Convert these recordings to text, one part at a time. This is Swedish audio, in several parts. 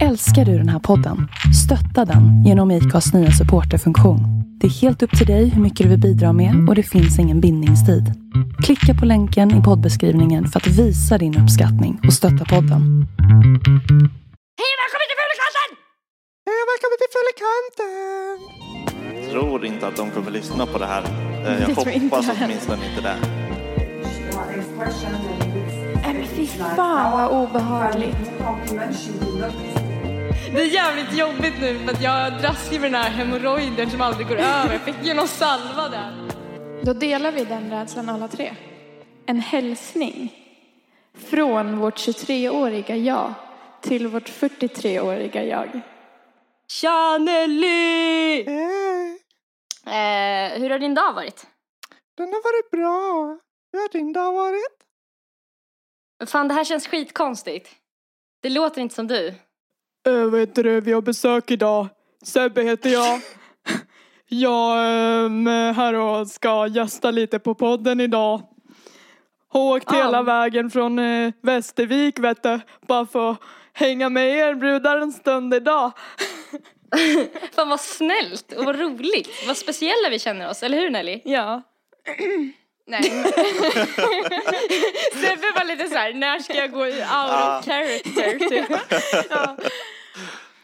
Älskar du den här podden? Stötta den genom IKAs nya supporterfunktion. Det är helt upp till dig hur mycket du vill bidra med och det finns ingen bindningstid. Klicka på länken i poddbeskrivningen för att visa din uppskattning och stötta podden. Hej och välkommen till Fulekanten! Hej och välkommen till Fulekanten! tror inte att de kommer lyssna på det här. Eh, Jag Det tror inte hoppas jag heller. åtminstone inte det. Nej men fy fan vad obehagligt. Det är jävligt jobbigt nu för att jag dras ju med den här hemorrojden som aldrig går över. Jag fick ju någon salva där. Då delar vi den rädslan alla tre. En hälsning från vårt 23-åriga jag till vårt 43-åriga jag. Tja Nelly! Hej! Eh, hur har din dag varit? Den har varit bra. Hur har din dag varit? Fan det här känns skitkonstigt. Det låter inte som du. Äh, vad heter det, vi har besök idag. Sebbe heter jag. Jag är här och ska gästa lite på podden idag. Har åkt Ah. hela vägen från äh, Västervik vet du. Bara för att hänga med er brudar en stund idag. Fan vad snällt och vad roligt. Vad speciella vi känner oss, eller hur Nelly? Ja. Nej Sebbe var lite så här, när ska jag gå out of character? Typ. Ja.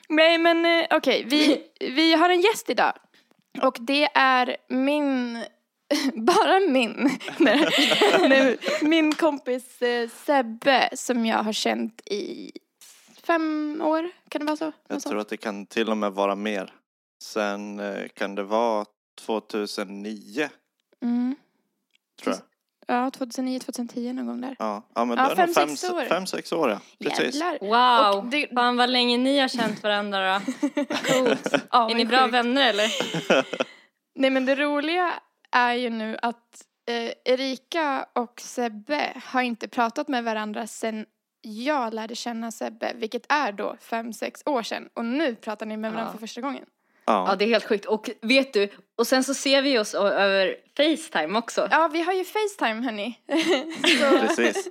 Nej men eh, okej, vi, vi har en gäst idag. Och det är min, bara min, nej, nej, min kompis eh, Sebbe som jag har känt i fem år, kan det vara så? Jag sånt? tror att det kan till och med vara mer. Sen eh, kan det vara 2009, Mm. Tror jag. Ja, 2009, 2010 någon gång där. Ja, ja men Ja, det är fem, fem, sex år. fem, sex år ja. Precis. Jävlar. Wow, Och det- fan vad länge ni har känt varandra då. Coolt. Ja, Är ni bra sjukt. vänner eller? Nej men det roliga är ju nu att eh, Erika och Sebbe har inte pratat med varandra sedan jag lärde känna Sebbe, vilket är då fem, sex år sedan. Och nu pratar ni med varandra Ja. för första gången. Ja, Ja, det är helt sjukt. Och vet du, och sen så ser vi oss över Facetime också. Ja, vi har ju Facetime hörni. Precis.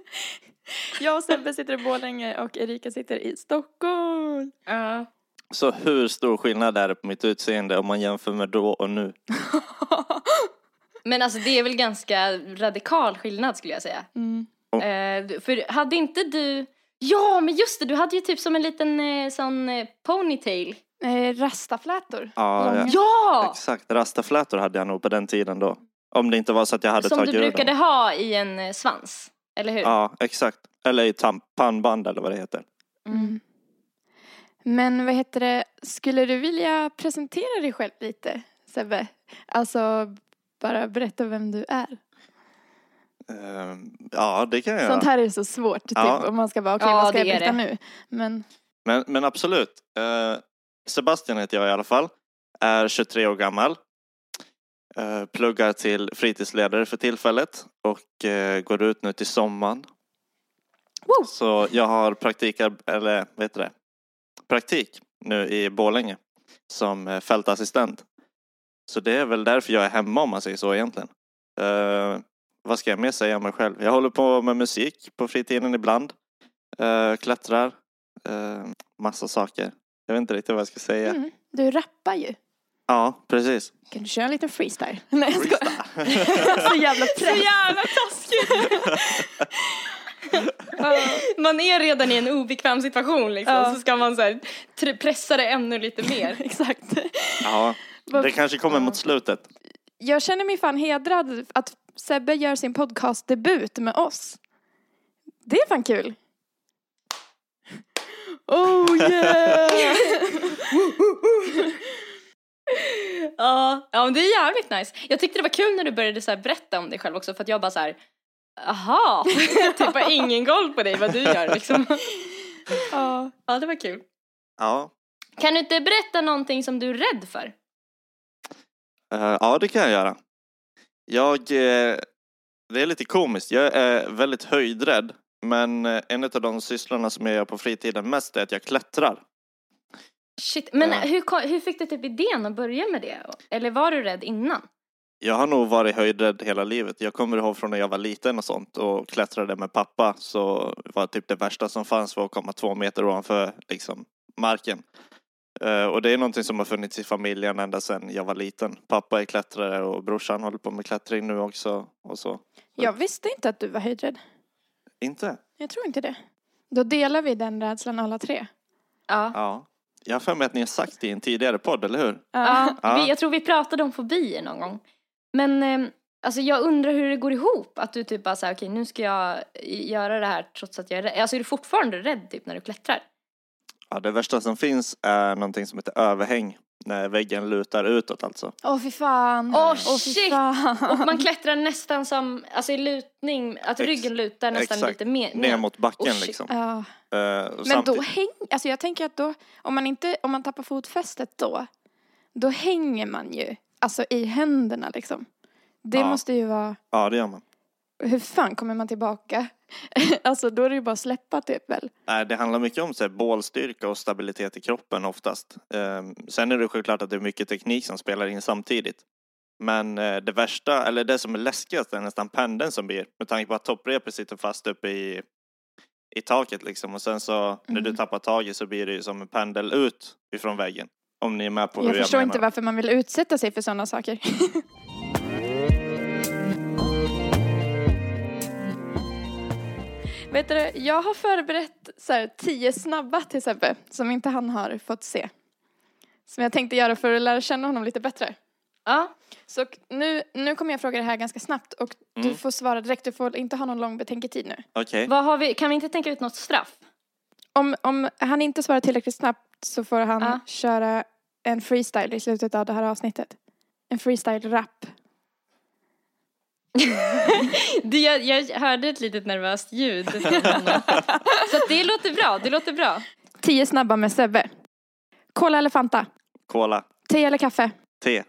jag och Sebbe sitter i Borlänge och Erika sitter i Stockholm. Ja. Så hur stor skillnad är det på mitt utseende om man jämför med då och nu? Men alltså det är väl ganska radikal skillnad skulle jag säga. Mm. Eh, för hade inte du, ja men just det, du hade ju typ som en liten eh, sån eh, ponytail. Eh, rastaflätor. Ja, ja. Ja! exakt. Rastaflätor hade jag nog på den tiden då. Om det inte var så att jag hade Som tagit du ur brukade dem. ha i en eh, svans. Eller hur? Ja, exakt. Eller i pannband eller vad det heter. Mm. Men vad heter det, skulle du vilja presentera dig själv lite, Sebbe? Alltså, bara berätta vem du är. Ehm, ja, det kan jag göra. Sånt här är så svårt, typ, Ja. om man ska bara, okej, Ja, vad ska jag berätta det. nu? Men, Men, men absolut. Eh, Sebastian heter jag i alla fall. Är 23 år gammal. Eh, pluggar till fritidsledare för tillfället och eh, går ut nu till sommaren. Woo! Så jag har praktik, eller vad heter det? praktik nu i Borlänge som eh, fältassistent. Så det är väl därför jag är hemma om man säger så egentligen. Eh, vad ska jag mer säga om mig själv? Jag håller på med musik på fritiden ibland. Eh, klättrar. Eh, massa saker. Jag vet inte riktigt vad jag ska säga. mm, du rappar ju. Ja, precis. Kan du köra en liten freestyle? Nej, jag skojar. så jävla Så press. jävla taskigt! man är redan i en obekväm situation liksom, Ja. så ska man så här, pressa det ännu lite mer. Exakt. Ja, det kanske kommer mot slutet. Jag känner mig fan hedrad att Sebbe gör sin podcastdebut med oss. Det är fan kul. Oh yeah! Ja, ja men det är jävligt nice. Jag tyckte det var kul när du började så här berätta om dig själv också för att jag bara så här, aha, typ har ingen koll på dig vad du gör liksom. ja. Ja, det var kul. Ja, Kan du inte berätta någonting som du är rädd för? Eh, ja det kan jag göra. Jag, eh, det är lite komiskt. Jag är väldigt höjdrädd. Men eh, en av de sysslorna som jag gör på fritiden mest är att jag klättrar. Shit, men Ja. hur, hur fick du typ idén att börja med det? Eller var du rädd innan? Jag har nog varit höjdrädd hela livet. Jag kommer ihåg från när jag var liten och sånt och klättrade med pappa så var typ det värsta som fanns var att komma två meter ovanför liksom marken. Eh, och det är någonting som har funnits i familjen ända sedan jag var liten. Pappa är klättrare och brorsan håller på med klättring nu också. Och så. Jag visste inte att du var höjdrädd. Inte? Jag tror inte det. Då delar vi den rädslan alla tre. Ja. Ja. Jag har för mig att ni har sagt det i en tidigare podd, eller hur? Ja, Ja. Vi, jag tror vi pratade om fobier någon gång. Men eh, alltså jag undrar hur det går ihop. Att du typ bara säger okej nu ska jag göra det här trots att jag är rädd. Alltså är du fortfarande rädd typ när du klättrar? Ja, det värsta som finns är någonting som heter överhäng. När väggen lutar utåt alltså. Åh fy fan. Åh, Åh, fy shit. fan. Och man klättrar nästan som, alltså i lutning, att Ex- ryggen lutar nästan exakt. lite mer. Ner mot backen Oh, liksom. Ja. Eh, och Men samtid- då häng, alltså jag tänker att då, om man inte, om man tappar fotfästet då, då hänger man ju, alltså i händerna liksom. Det Ja. måste ju vara, Ja, det gör man. Hur fan kommer man tillbaka? alltså då är det ju bara att släppa typ väl? Nej, det handlar mycket om så här, bålstyrka och stabilitet i kroppen oftast. Eh, sen är det självklart att det är mycket teknik som spelar in samtidigt. Men eh, det värsta, eller det som är läskigast är nästan pendeln som blir. Med tanke på att topprepet sitter fast uppe i, i taket liksom. Och sen så när du Mm. tappar taget så blir det ju som en pendel ut ifrån väggen. Om ni är med på hur Jag jag förstår menar. inte varför man vill utsätta sig för sådana saker. Vet du, jag har förberett så här, tio snabba till Sebbe som inte han har fått se. Som jag tänkte göra för att lära känna honom lite bättre. Ja. Så nu, nu kommer jag fråga det här ganska snabbt och du Mm. får svara direkt. Du får inte ha någon lång betänketid nu. Okej. Vi, kan vi inte tänka ut något straff? Om, om han inte svarar tillräckligt snabbt så får han Ja. köra en freestyle i slutet av det här avsnittet. En freestyle-rap. Det, jag, jag hörde ett litet nervöst ljud. Så det låter bra, det låter bra. Tio snabba med Sebbe. Cola eller Fanta? Cola. Te eller kaffe? Te.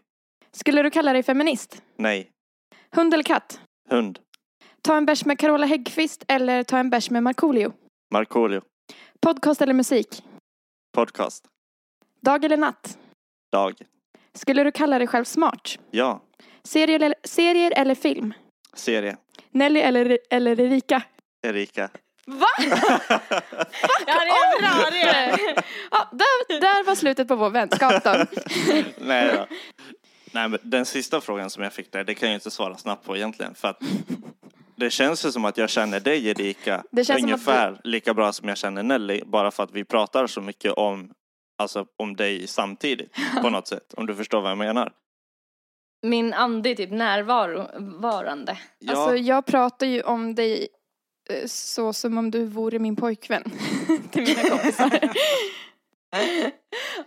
Skulle du kalla dig feminist? Nej. Hund eller katt? Hund. Ta en bärs med Carola Häggkvist eller ta en bärs med Markoolio? Markoolio. Podcast eller musik? Podcast. Dag eller natt? Dag. Skulle du kalla dig själv smart? Ja. Serier eller, serier eller film? Serie. Nelly eller, eller Erika? Erika. Va? Ja, det är bra, det är det. Ja, där, där var slutet på vår vänskap då. Nej då. Nej, men den sista frågan som jag fick där, det kan jag inte svara snabbt på egentligen. För att det känns ju som att jag känner dig Erika Det känns som att ungefär lika bra som jag känner Nelly. Bara för att vi pratar så mycket om, alltså, om dig samtidigt på något sätt. Om du förstår vad jag menar. Min ande är typ närvarande. Ja, Alltså jag pratar ju om dig eh, så som om du vore min pojkvän. Till mina kompisar.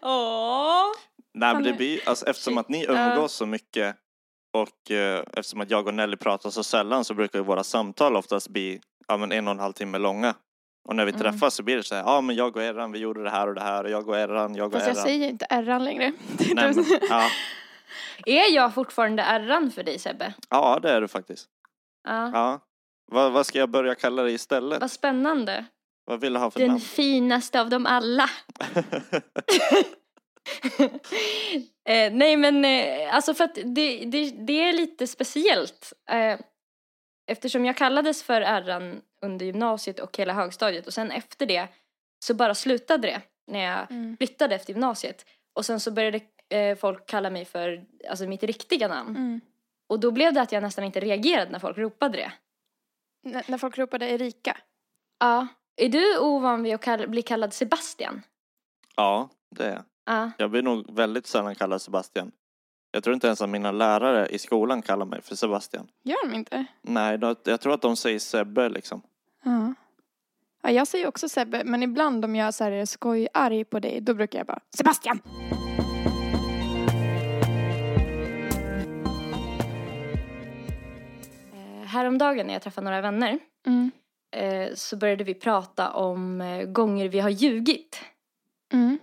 Åh. nej, men det blir, alltså, eftersom att ni umgås så mycket och eh, eftersom att jag och Nelly pratar så sällan så brukar ju våra samtal oftast bli ja, men en och en halv timme långa. Och när vi Mm. träffas så blir det så här, ja men jag och Erran vi gjorde det här och det här och jag och Erran, jag och Fast jag Erran. säger inte Erran längre. Nej, men, ja, Är jag fortfarande ärran för dig Sebbe? ja, det är du faktiskt. Ja. Ja. Vad, vad ska jag börja kalla dig istället? Vad spännande. Vad vill du ha för Den namn? finaste av dem alla. eh, nej men eh, alltså för att det, det, det är lite speciellt. Eh, eftersom jag kallades för ärran under gymnasiet och hela högstadiet och sen efter det så bara slutade det när jag Mm. flyttade efter gymnasiet. Och sen så började eh, folk kalla mig för alltså, mitt riktiga namn. Mm. Och då blev det att jag nästan inte reagerade när folk ropade det. N- när folk ropade Erika. Ja. Är du ovan vid att kall- bli kallad Sebastian? ja, det är jag. Ja. Jag blir nog väldigt sällan kallad Sebastian. Jag tror inte ens att mina lärare i skolan kallar mig för Sebastian. Gör de inte? Nej, då, jag tror att de säger Sebbe liksom. Ja. ja. Jag säger också Sebbe, men ibland om jag så här är skojarg på dig, då brukar jag bara Sebastian! Häromdagen när jag träffade några vänner Mm. eh, så började vi prata om eh, gånger vi har ljugit. Mm.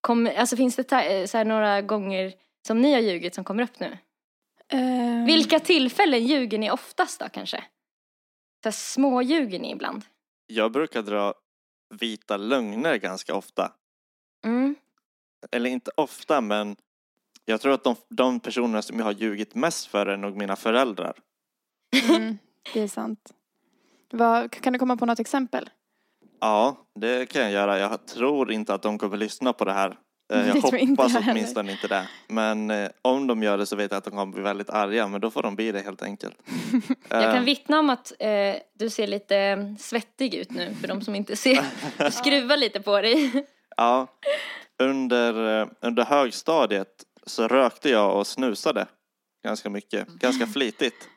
Kom, alltså finns det ta- eh, så här några gånger som ni har ljugit som kommer upp nu? Eh, Vilka tillfällen ljuger ni oftast då kanske? Så små ljuger ni ibland? Jag brukar dra vita lögner ganska ofta. Mm. Eller inte ofta, men jag tror att de, de personerna som jag har ljugit mest för är nog mina föräldrar. Mm, det är sant. Vad, kan du komma på något exempel? Ja, det kan jag göra. Jag tror inte att de kommer lyssna på det här. Eh, Jag Det tror inte hoppas jag heller. åtminstone inte det. Men eh, om de gör det så vet jag att de kommer bli väldigt arga. Men då får de bli det helt enkelt. Jag Eh, kan vittna om att eh, du ser lite eh, svettig ut nu för de som inte ser. Du skruvar lite på dig. Ja, under, eh, under högstadiet så rökte jag och snusade ganska mycket, ganska flitigt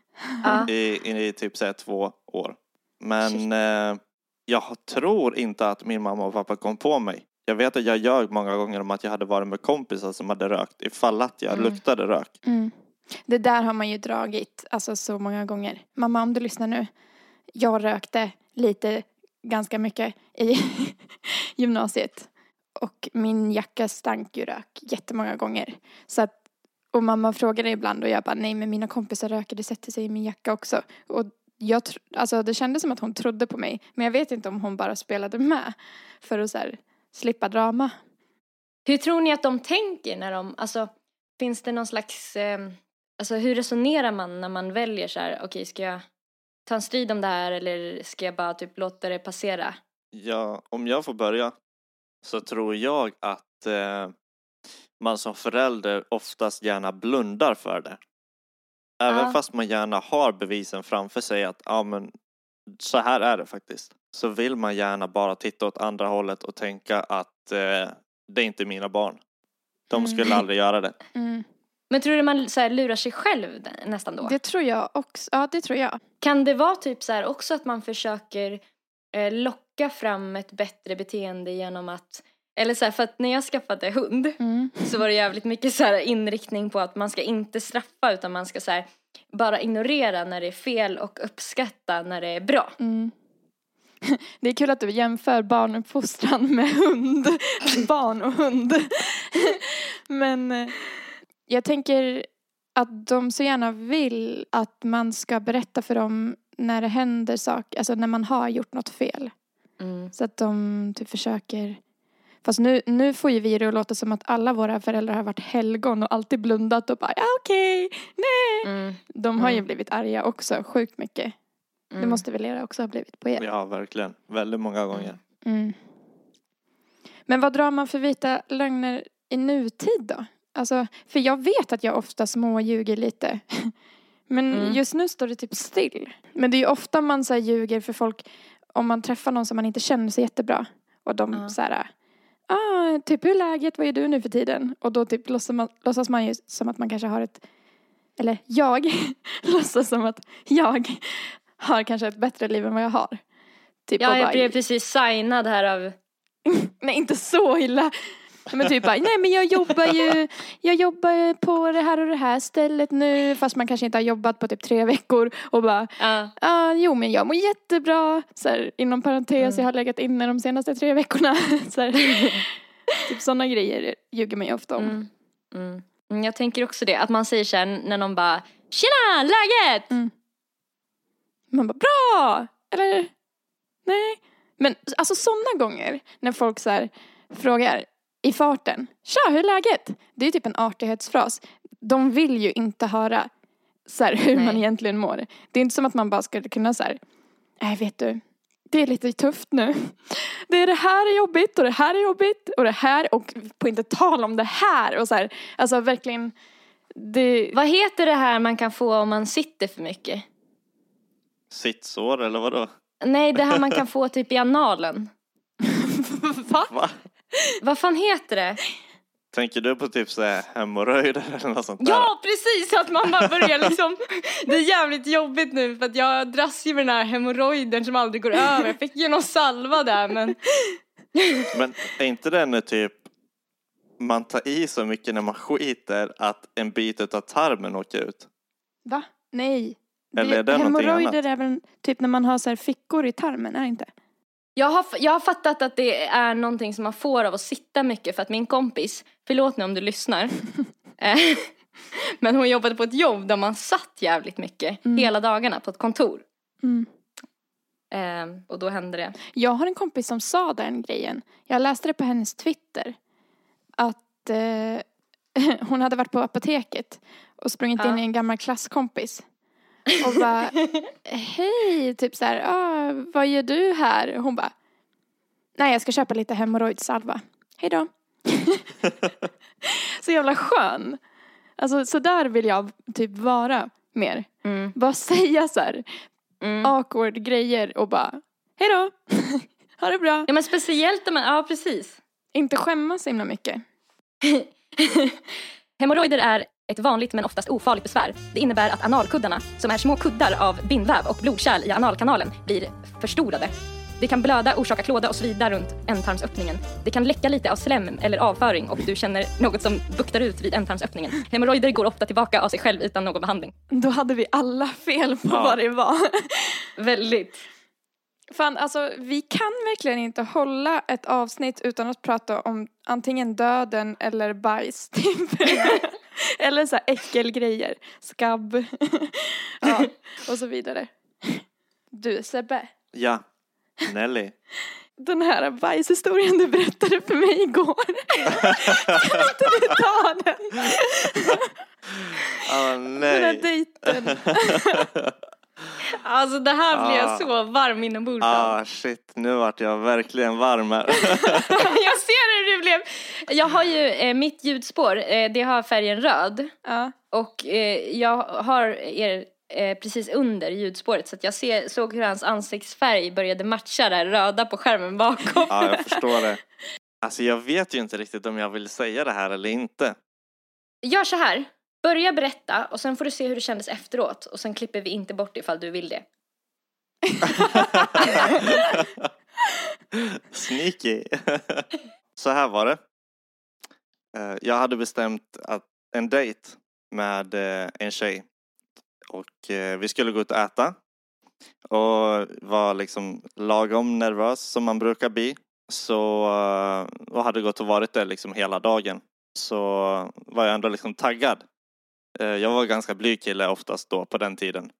I, i, i typ så här två år. Men eh, jag tror inte att min mamma och pappa kom på mig. Jag vet att jag ljög många gånger om att jag hade varit med kompisar som hade rökt ifall att jag Mm. luktade rök. Mm. Det där har man ju dragit, alltså så många gånger. Mamma, om du lyssnar nu. Jag rökte lite, ganska mycket i gymnasiet. Och min jacka stank ju rök jättemånga gånger. Så att, och mamma frågade ibland och jag bara, nej men mina kompisar röker, det sätter sig i min jacka också. Och jag, alltså det kändes som att hon trodde på mig. Men jag vet inte om hon bara spelade med. För att så här, slippa drama. Hur tror ni att de tänker när de, alltså finns det någon slags, eh, alltså hur resonerar man när man väljer så här, okej ska jag ta en strid om det här eller ska jag bara typ låta det passera? Ja, om jag får börja så tror jag att eh, man som förälder oftast gärna blundar för det. Även Ja. fast man gärna har bevisen framför sig att ja, men, så här är det faktiskt. Så vill man gärna bara titta åt andra hållet och tänka att eh, det är inte mina barn. De Mm. skulle aldrig göra det. Mm. Men tror du man så här, lurar sig själv nästan då? Det tror jag också. Ja, det tror jag. Kan det vara typ så här också att man försöker eh, locka fram ett bättre beteende genom att, eller så här, för att när jag skaffade hund Mm. så var det jävligt mycket så här inriktning på att man ska inte straffa utan man ska så här, bara ignorera när det är fel och uppskatta när det är bra. Mm. Det är kul att du jämför barnuppfostran med hund. Barn och hund. Men eh, jag tänker att de så gärna vill att man ska berätta för dem när det händer saker, alltså när man har gjort något fel. Mm. Så att de typ försöker Fast nu, nu får ju vi det att låta som att alla våra föräldrar har varit helgon och alltid blundat och bara ja okej, nej. Mm. De har ju Mm. blivit arga också, sjukt mycket. Det Mm. måste väl era också ha blivit på er? Ja, verkligen. Väldigt många gånger. Mm. Men vad drar man för vita lögner i nutid då? Alltså, för jag vet att jag ofta småljuger lite. Men Mm. just nu står det typ still. Men det är ju ofta man så här, ljuger för folk om man träffar någon som man inte känner så jättebra. Och de Ja. så här, ah, typ hur är läget, vad är du nu för tiden? Och då typ låtsas man, låtsas man ju som att man kanske har ett, eller jag låtsas som att jag har kanske ett bättre liv än vad jag har. Typ Ja, jag bara- blev precis signad här av Nej, inte så illa. Men typ bara, nej men jag jobbar ju, jag jobbar på det här och det här stället nu. Fast man kanske inte har jobbat på typ tre veckor. Och bara, Ja, ah, jo men jag mår jättebra. Så här, inom parentes, Mm. jag har legat inne de senaste tre veckorna. Så här, typ sådana grejer ljuger man ju ofta om. mm. Mm. Mm, Jag tänker också det, att man säger så här när någon bara Tjena, läget? Mm. Man bara, bra! Eller, nej. Men alltså sådana gånger när folk så här frågar i farten, tja hur är läget? Det är ju typ en artighetsfras. De vill ju inte höra så här, hur man Nej. egentligen mår. Det är inte som att man bara skulle kunna så här, nej vet du, det är lite tufft nu. Det är det här är jobbigt och det här är jobbigt och det här och på inte tal om det här och så här, alltså verkligen det, Vad heter det här man kan få om man sitter för mycket? Sittsår eller vadå? Nej, det här man kan få typ i analen. va? Va? Vad fan heter det? Tänker du på typ så här hemorrojder eller något sånt där? Ja, precis! Att man bara börjar liksom... Det är jävligt jobbigt nu för att jag dras ju med den här hemorrojden som aldrig går över. Jag fick ju någon salva där men... Men är inte det när typ man tar i så mycket när man skiter att en bit av tarmen åker ut? Va? Nej. Eller är det någonting hemorrojder är väl typ när man har så här fickor i tarmen, är det inte? Jag har, jag har fattat att det är någonting som man får av att sitta mycket för att min kompis, förlåt nu om du lyssnar, eh, men hon jobbade på ett jobb där man satt jävligt mycket Mm. hela dagarna på ett kontor. Mm. Eh, och då hände det. Jag har en kompis som sa den grejen. Jag läste det på hennes Twitter. Att eh, hon hade varit på apoteket och sprungit Ja. in i en gammal klasskompis. Och bara, hej, typ så här, ah, vad gör du här? Hon bara, Nej, jag ska köpa lite hemorrojdsalva. Hej då. så jävla skön. Alltså så där vill jag typ vara mer. Mm. Bara säga så här Mm. awkward grejer och bara hej då. ha det bra. Ja men speciellt när man, ja precis. Inte skämmas så himla mycket. Hemorrojder är ett vanligt men oftast ofarligt besvär. Det innebär att analkuddarna, som är små kuddar av bindväv och blodkärl i analkanalen, blir förstorade. Det kan blöda, orsaka klåda och svida runt ändtarmsöppningen. Det kan läcka lite av slem eller avföring och du känner något som buktar ut vid ändtarmsöppningen. Hemorrojder går ofta tillbaka av sig själv utan någon behandling. Då hade vi alla fel på Ja. vad det var. Väldigt. Fan, alltså vi kan verkligen inte hålla ett avsnitt utan att prata om antingen döden eller bajs. Typ. eller så här äckelgrejer. Skabb. ja, och så vidare. Du Sebbe, Ja, Nelly. den här bajshistorien du berättade för mig igår. kan inte du ta den? Ah, Den här nej. dejten. Alltså det här blir jag Ah. så varm inombords. Ah shit, nu vart jag verkligen varm här. Jag ser hur du blev. Jag har ju eh, mitt ljudspår, eh, det har färgen röd. Ja. Och eh, jag har er eh, precis under ljudspåret så att jag ser, såg hur hans ansiktsfärg började matcha det röda på skärmen bakom. Ja, jag förstår det. Alltså jag vet ju inte riktigt om jag vill säga det här eller inte. Gör så här, börja berätta och sen får du se hur det kändes efteråt och sen klipper vi inte bort ifall du vill det. Sneaky. Så här var det. Eh, jag hade bestämt att en dejt med eh, en tjej. Och eh, vi skulle gå ut och äta. Och var liksom lagom nervös som man brukar bli. Så och hade gått och varit där liksom hela dagen. Så var jag ändå liksom taggad. Eh, Jag var ganska blyg kille oftast då på den tiden.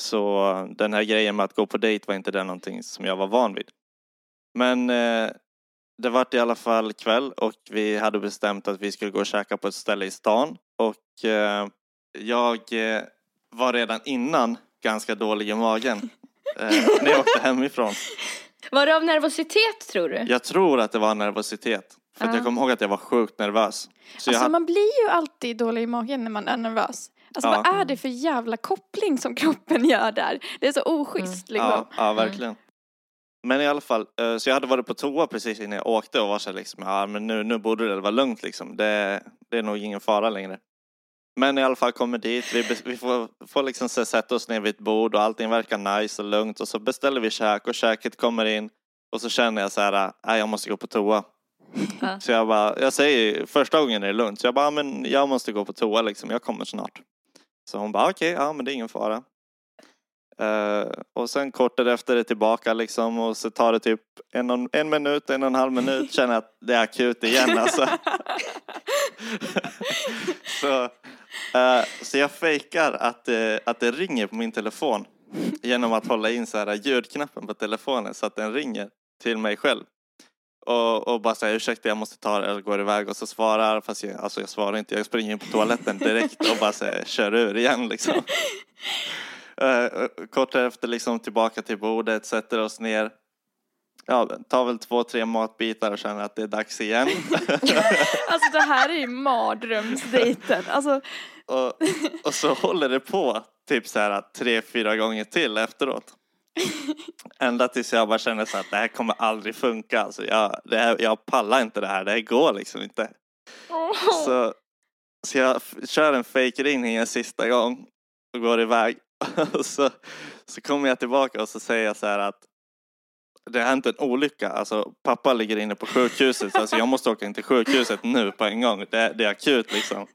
Så eh, den här grejen med att gå på dejt var inte det någonting som jag var van vid. Men eh, det vart i alla fall kväll och vi hade bestämt att vi skulle gå och käka på ett ställe i stan. Och eh, jag eh, var redan innan ganska dålig i magen eh, när jag åkte hemifrån. Var det av nervositet tror du? Jag tror att det var nervositet. För att Ja. jag kommer ihåg att jag var sjukt nervös. Så Alltså hade, man blir ju alltid dålig i magen när man är nervös. Alltså Ja. vad är det för jävla koppling som kroppen gör där? Det är så oschysst liksom. ja, ja, verkligen. Men i alla fall, eh, så jag hade varit på toa precis innan jag åkte och var så liksom, ja men nu, nu borde det vara lugnt liksom. Det, det är nog ingen fara längre. Men i alla fall kommer dit, vi, vi får, får liksom sätta oss ner vid ett bord och allting verkar nice och lugnt och så beställer vi käk och käket kommer in och så känner jag så här, nej jag måste gå på toa. Ja. Så jag bara, jag säger första gången är det lugnt så jag bara, "Ja, men jag måste gå på toa liksom, jag kommer snart. Så hon bara, okej, ja men det är ingen fara. Eh, och sen kort därefter är det tillbaka liksom och så tar det typ en, och- en minut, en och en halv minut känner att det är akut igen alltså. så, eh, så jag fejkar att, det- att det ringer på min telefon genom att hålla in så här ljudknappen på telefonen så att den ringer till mig själv. Och, och bara säga ursäkta jag måste ta det eller går iväg och så svarar fast jag, alltså jag svarar inte jag springer in på toaletten direkt och bara säger kör ur igen liksom. Eh, kort därefter liksom tillbaka till bordet, sätter oss ner. Ja, tar väl två, tre matbitar och känner att det är dags igen. Alltså det här är ju mardrömsdejten. Alltså och, och så håller det på typ så här tre, fyra gånger till efteråt. Ända tills jag bara känner så att det här kommer aldrig funka. Alltså jag, det här, jag pallar inte det här, det här går liksom inte. Så, så jag kör en fake ringning en sista gång och går iväg. Och så, så kommer jag tillbaka och så säger jag så här att det har hänt en olycka. Alltså pappa ligger inne på sjukhuset. Alltså jag måste åka in till sjukhuset nu på en gång. Det, det är akut liksom.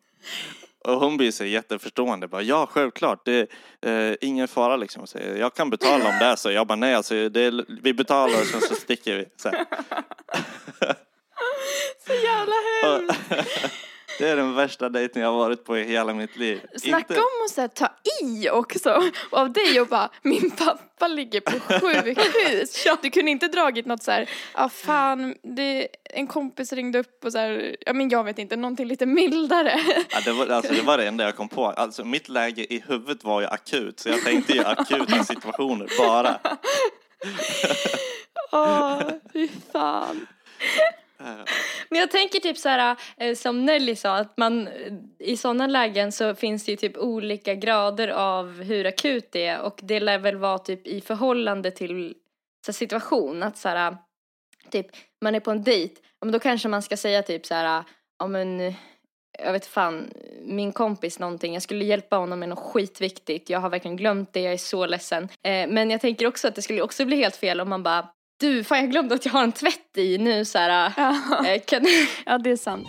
Och hon blir så jätteförstående. Bara, ja, självklart. Det är eh, ingen fara liksom. Så jag kan betala om det är så. Jag bara, nej alltså. Det är, vi betalar och sen så sticker vi. Så, så jävla hemskt. Det är den värsta dejten jag har varit på i hela mitt liv. Snacka Inte- om att så här, ta i också. Och av dig och bara, min pappa ligger på sjukhus. Du kunde inte dragit något så här, ja fan, det, en kompis ringde upp och så här, ja men jag vet inte, någonting lite mildare. Ja, det, var, alltså, det var det enda jag kom på. Alltså, mitt läge i huvudet var ju akut. Så jag tänkte ju akuta situationer bara. Åh, fy fan. Men jag tänker typ så här, eh, som Nelly sa, att man eh, i sådana lägen så finns det ju typ olika grader av hur akut det är. Och det lär väl vara typ i förhållande till så här, situation, att så här, eh, typ man är på en dejt, men då kanske man ska säga typ så här, ja men jag vet fan, min kompis någonting, jag skulle hjälpa honom med något skitviktigt, jag har verkligen glömt det, jag är så ledsen. Eh, men jag tänker också att det skulle också bli helt fel om man bara, du, fan jag glömde att jag har en tvätt i nu så här, Ja, eh, kan, ja det är sant.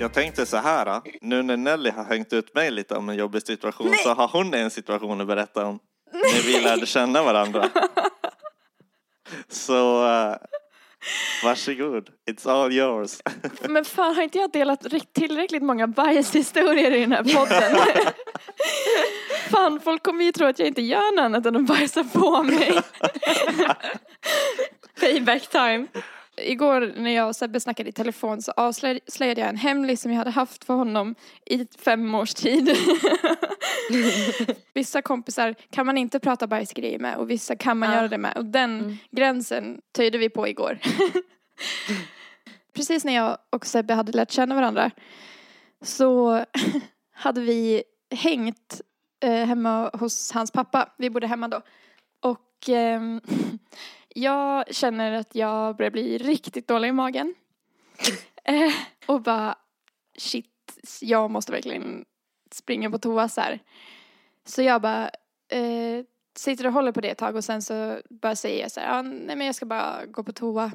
Jag tänkte så här, nu när Nelly har hängt ut mig lite om en jobbig situation så har hon en situation att berätta om när vi lärde känna varandra. Så uh, varsågod, it's all yours. Men fan har inte jag delat tillräckligt många bajshistorier i den här podden? fan folk kommer ju tro att jag inte gör något annat än att bajsa på mig. Payback time. Igår när jag och Sebbe snackade i telefon så avslöjade jag en hemlis som jag hade haft för honom i fem års tid. vissa kompisar kan man inte prata bajsgrejer med och vissa kan man Ja. göra det med och den gränsen töjde vi på igår. Precis när jag och Sebbe hade lärt känna varandra så hade vi hängt eh, hemma hos hans pappa. Vi bodde hemma då. Och eh, jag känner att jag börjar bli riktigt dålig i magen. Eh, och bara shit, jag måste verkligen springa på toa så här. Så jag bara eh, sitter och håller på det ett tag och sen så bara säger jag så här, ah, nej men jag ska bara gå på toa.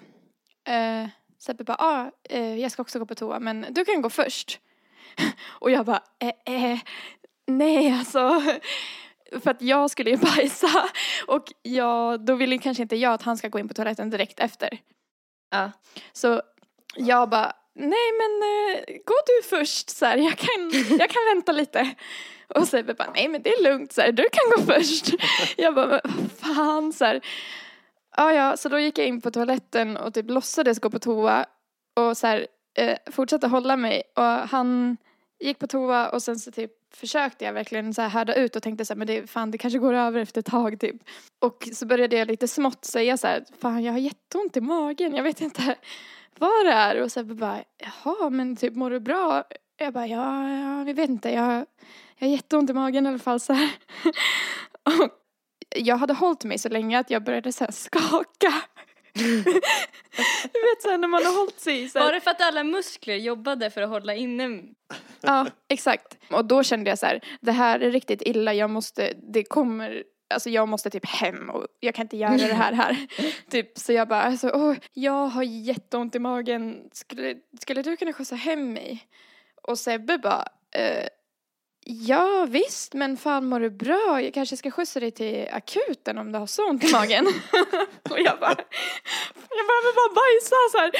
Eh, Sebbe bara, ah, eh, jag ska också gå på toa men du kan gå först. och jag bara, eh, eh, nej alltså. För att jag skulle ju bajsa och jag, då vill ju kanske inte jag att han ska gå in på toaletten direkt efter. Ja. Så jag bara, nej men eh, gå du först så här, jag kan, jag kan vänta lite. Och Sebbe bara, nej men det är lugnt så här, du kan gå först. Jag bara, vad fan så här. Ja ja, så då gick jag in på toaletten och typ låtsades gå på toa och så här, eh, fortsatte hålla mig och han gick på toa och sen så typ försökte jag verkligen så här härda ut och tänkte så här, men det, fan det kanske går över efter ett tag typ. Och så började jag lite smått säga så här, fan jag har jätteont i magen, jag vet inte vad det är. Och så bara, jaha men typ mår du bra? Jag bara, ja, ja jag vet inte, jag, jag har jätteont i magen i alla fall så här. Och jag hade hållit mig så länge att jag började så här skaka du vet så här när man har hållit sig så här, Var det för att alla muskler jobbade för att hålla inne? Ja, exakt. Och då kände jag så här, det här är riktigt illa, jag måste, det kommer, alltså jag måste typ hem och jag kan inte göra det här här. typ, så jag bara, alltså, åh, jag har jätteont i magen, skulle, skulle du kunna skjutsa hem mig? Och Sebbe bara, eh, ja visst, men fan mår du bra? Jag kanske ska skjutsa dig till akuten om du har så ont i magen. och jag bara, jag behöver bara bajsa så här.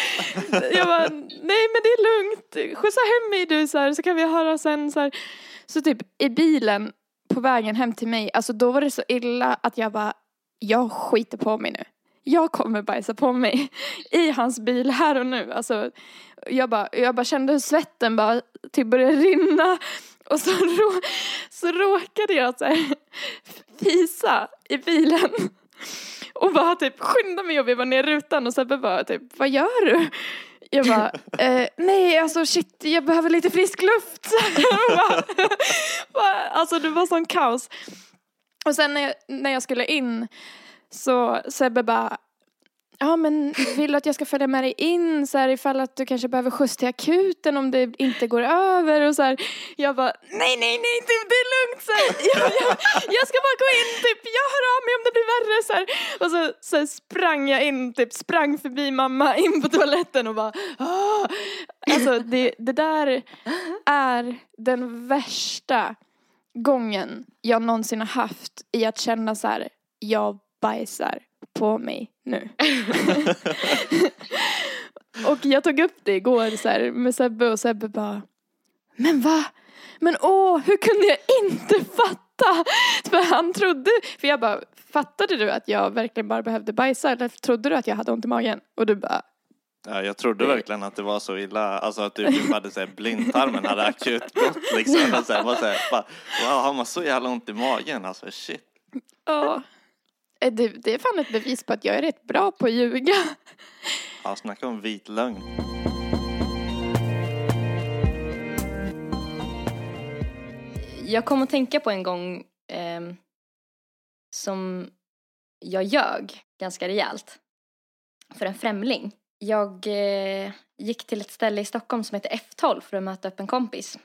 Jag bara, nej men det är lugnt, skjutsa hem mig du så här, så kan vi höra sen så här. Så typ i bilen på vägen hem till mig, alltså då var det så illa att jag bara, jag skiter på mig nu. Jag kommer bajsa på mig i hans bil här och nu. Alltså, jag, bara, jag bara kände hur svetten bara typ började rinna. Och så, rå, så råkade jag så här, fisa i bilen. Och bara typ skynda mig och veva ner rutan och Sebbe bara typ, vad gör du? Jag bara, eh, nej alltså shit, jag behöver lite frisk luft. Bara, bara, alltså det var sån kaos. Och sen när jag, när jag skulle in så Sebbe bara, ja men vill du att jag ska följa med dig in så här ifall att du kanske behöver skjuts till akuten om det inte går över och så här. Jag bara, nej nej nej typ, det är lugnt så här. Jag, jag, jag ska bara gå in typ, jag hör av mig om det blir värre så här. Och så, så här sprang jag in, typ sprang förbi mamma in på toaletten och bara, Åh! Alltså det, det där är den värsta gången jag någonsin har haft i att känna så här, jag bajsar på mig nu. och jag tog upp det igår så här, med Sebbe och Sebbe bara, men va? Men åh, hur kunde jag inte fatta? För han trodde, för jag bara, fattade du att jag verkligen bara behövde bajsa eller trodde du att jag hade ont i magen? Och du bara, Ja, jag trodde verkligen att det var så illa, alltså att du typ hade så här, blindtarmen hade akut gått liksom. Och så här, bara så här, bara, wow, har man så jävla ont i magen alltså shit. Ja. Eh, Det, det är fan ett bevis på att jag är rätt bra på att ljuga. Ja, snacka om vit lögn. Jag kom att tänka på en gång ehm, som jag ljög ganska rejält för en främling. Jag eh, gick till ett ställe i Stockholm som heter F12 för att möta upp en kompis.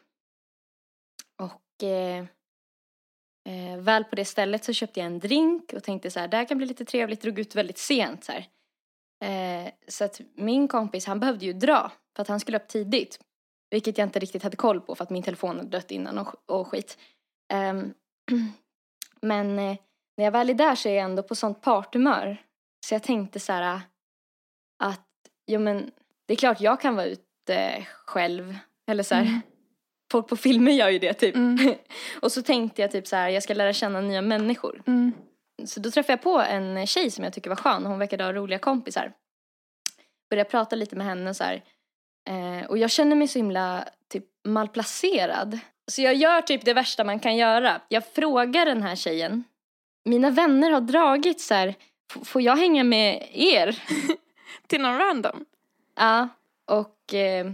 Och eh, eh, väl på det stället så köpte jag en drink och tänkte så här, det här kan bli lite trevligt, drog ut väldigt sent så här. Eh, så att min kompis han behövde ju dra för att han skulle upp tidigt. Vilket jag inte riktigt hade koll på för att min telefon hade dött innan och, och skit. Eh, men eh, när jag väl är där så är jag ändå på sånt parthumör. Så jag tänkte så här eh, att, jo men det är klart jag kan vara ute själv. Eller så här, Mm folk på filmer gör ju det typ. Mm. och så tänkte jag typ så här, jag ska lära känna nya människor. Mm. Så då träffade jag på en tjej som jag tycker var skön. Hon verkade ha roliga kompisar. Började prata lite med henne så här. Eh, och jag känner mig så himla typ malplacerad. Så jag gör typ det värsta man kan göra. Jag frågar den här tjejen. Mina vänner har dragit så här. "F- Får jag hänga med er? Till någon random. Ja. Och eh,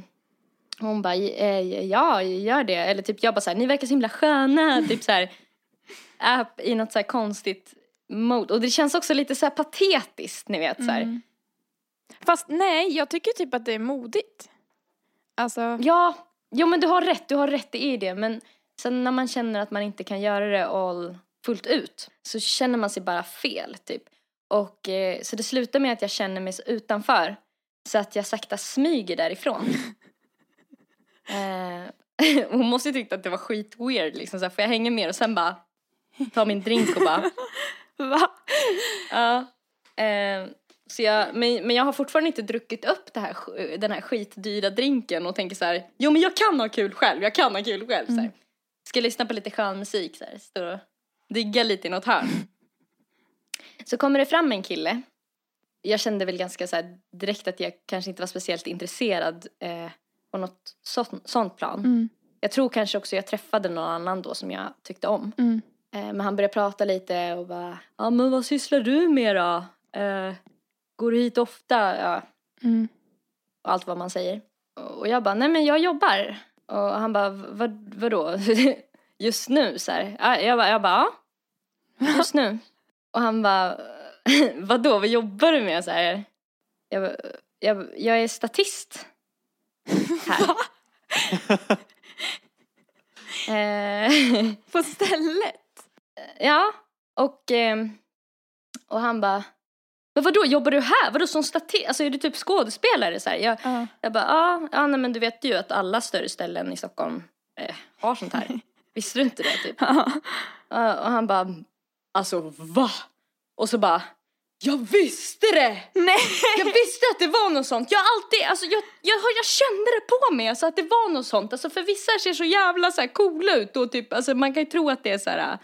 hon bara, eh, ja, gör det. Eller typ jag bara så här, ni verkar så himla sköna. typ så här. Är i något så här konstigt mode. Och det känns också lite så här patetiskt, ni vet. Så här. Mm. Fast nej, jag tycker typ att det är modigt. Alltså, Ja, jo men du har rätt, du har rätt i det. Men sen när man känner att man inte kan göra det all fullt ut så känner man sig bara fel typ. Och eh, så det slutar med att jag känner mig så utanför så att jag sakta smyger därifrån. eh, hon måste ju tyckt att det var skit weird liksom så här, får jag hänga med och sen bara ta min drink och bara va? Ja. Eh, så jag, men, men jag har fortfarande inte druckit upp det här, den här skitdyra drinken och tänker så här, jo men jag kan ha kul själv, jag kan ha kul själv. Så här. Ska lyssna på lite skön musik, så här, stå och digga lite i något hörn. Så kommer det fram en kille. Jag kände väl ganska så direkt att jag kanske inte var speciellt intresserad eh, på något sånt, sånt plan. Mm. Jag tror kanske också jag träffade någon annan då som jag tyckte om. Mm. Eh, Men han började prata lite och bara, ja men vad sysslar du med då? Eh, går du hit ofta? Ja, Mm. och allt vad man säger. Och jag bara, nej men jag jobbar. Och han bara, vad, vadå? Just nu så här. Ja, Jag bara, jag bara, ja. Just nu. Och han bara, vadå, vad jobbar du med? Så här. Jag, bara, jag, jag är statist. Här. eh, På stället? Ja, och, ehm, och han bara, men vadå, jobbar du här? Vadå som statist? Alltså är du typ skådespelare? Så här, jag, Ja. jag bara, ja, ja nej, men du vet ju att alla större ställen i Stockholm eh, har sånt här. Visste du inte det typ? Ja. Ja, och han bara, alltså va? Och så bara, jag visste det! Nej! Jag visste att det var något sånt. Jag alltid, alltså jag, jag, jag kände det på mig alltså att det var något sånt. Alltså för vissa ser så jävla så här coola ut och typ, alltså man kan ju tro att det är så här.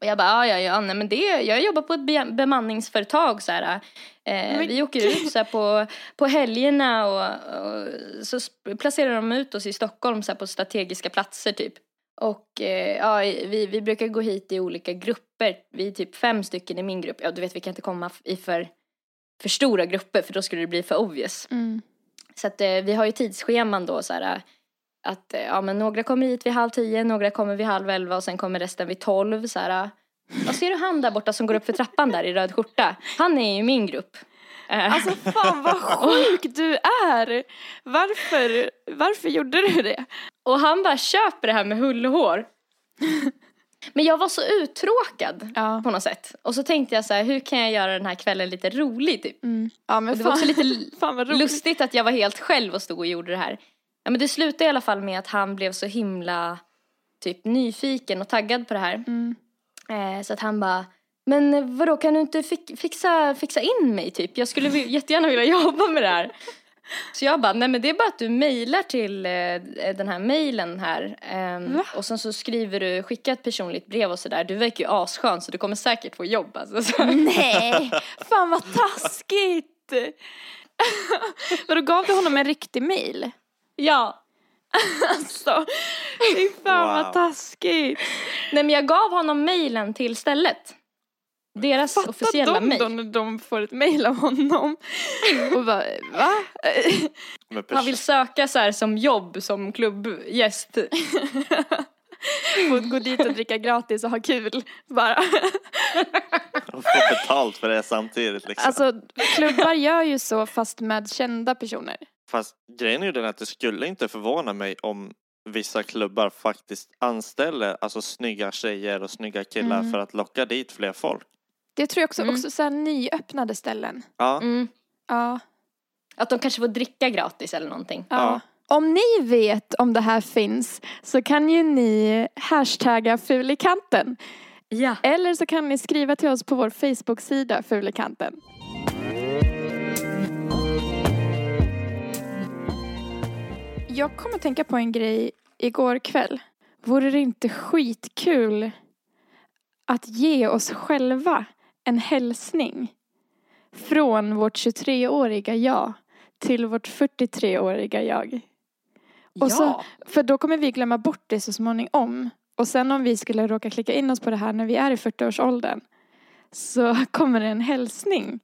Och jag bara, ja, ja, ja, nej men det, jag jobbar på ett be- bemanningsföretag så här. Eh, vi åker ut så här på, på helgerna och, och så placerar de ut oss i Stockholm så här på strategiska platser typ. Och eh, ja, vi, vi brukar gå hit i olika grupper. Vi är typ fem stycken i min grupp. Ja, du vet vi kan inte komma i för, för stora grupper för då skulle det bli för obvious. Mm. Så att eh, vi har ju tidsscheman då så här. Att eh, ja men några kommer hit vid halv tio, några kommer vid halv elva och sen kommer resten vid tolv så här. Och ser du han där borta som går upp för trappan där i röd skjorta? Han är ju i min grupp. Eh, Alltså fan vad sjuk du är! Varför, varför gjorde du det? och han bara köper det här med hull och hår. Men jag var så uttråkad Ja. på något sätt. Och så tänkte jag så här, hur kan jag göra den här kvällen lite rolig typ? Mm. Ja men Och det var fan, också lite fan lustigt att jag var helt själv och stod och gjorde det här. Ja, men det slutade i alla fall med att han blev så himla typ nyfiken och taggad på det här. Mm. Eh, så att han bara, men vadå kan du inte fi- fixa, fixa in mig typ? Jag skulle jättegärna vilja jobba med det här. Så jag bara, nej men det är bara att du mejlar till eh, den här mejlen här. ehm, Va? och sen så skriver du, skicka ett personligt brev och sådär. Du verkar ju asskön så du kommer säkert få jobb alltså. Så. Nej, fan vad taskigt! Vadå, gav du honom en riktig mail? Ja. Alltså, fy fan Wow. vad taskigt. Nej men jag gav honom mejlen till stället. Deras Fatta officiella dem då mejl. när de får ett mail av honom. Och bara, va? Han vill söka så här som jobb som klubbgäst. Och gå dit och dricka gratis och ha kul. Bara. Och få betalt för det samtidigt liksom. Alltså, klubbar gör ju så fast med kända personer. Fast grejen är ju den att det skulle inte förvåna mig om vissa klubbar faktiskt anställer alltså snygga tjejer och snygga killar Mm. för att locka dit fler folk. Det tror jag också, Mm. också så här nyöppnade ställen. Ja, Mm. Ja. Att de kanske får dricka gratis eller någonting. Ja. Om ni vet om det här finns så kan ju ni hashtagga fulikanten. Ja. Eller så kan ni skriva till oss på vår Facebook-sida fulikanten. Jag kommer att tänka på en grej igår kväll. Vore det inte skitkul att ge oss själva en hälsning från vårt 23-åriga jag till vårt 43-åriga jag? Och så- ja. För då kommer vi glömma bort det så småningom. Och sen om vi skulle råka klicka in oss på det här när vi är i 40-årsåldern så kommer det en hälsning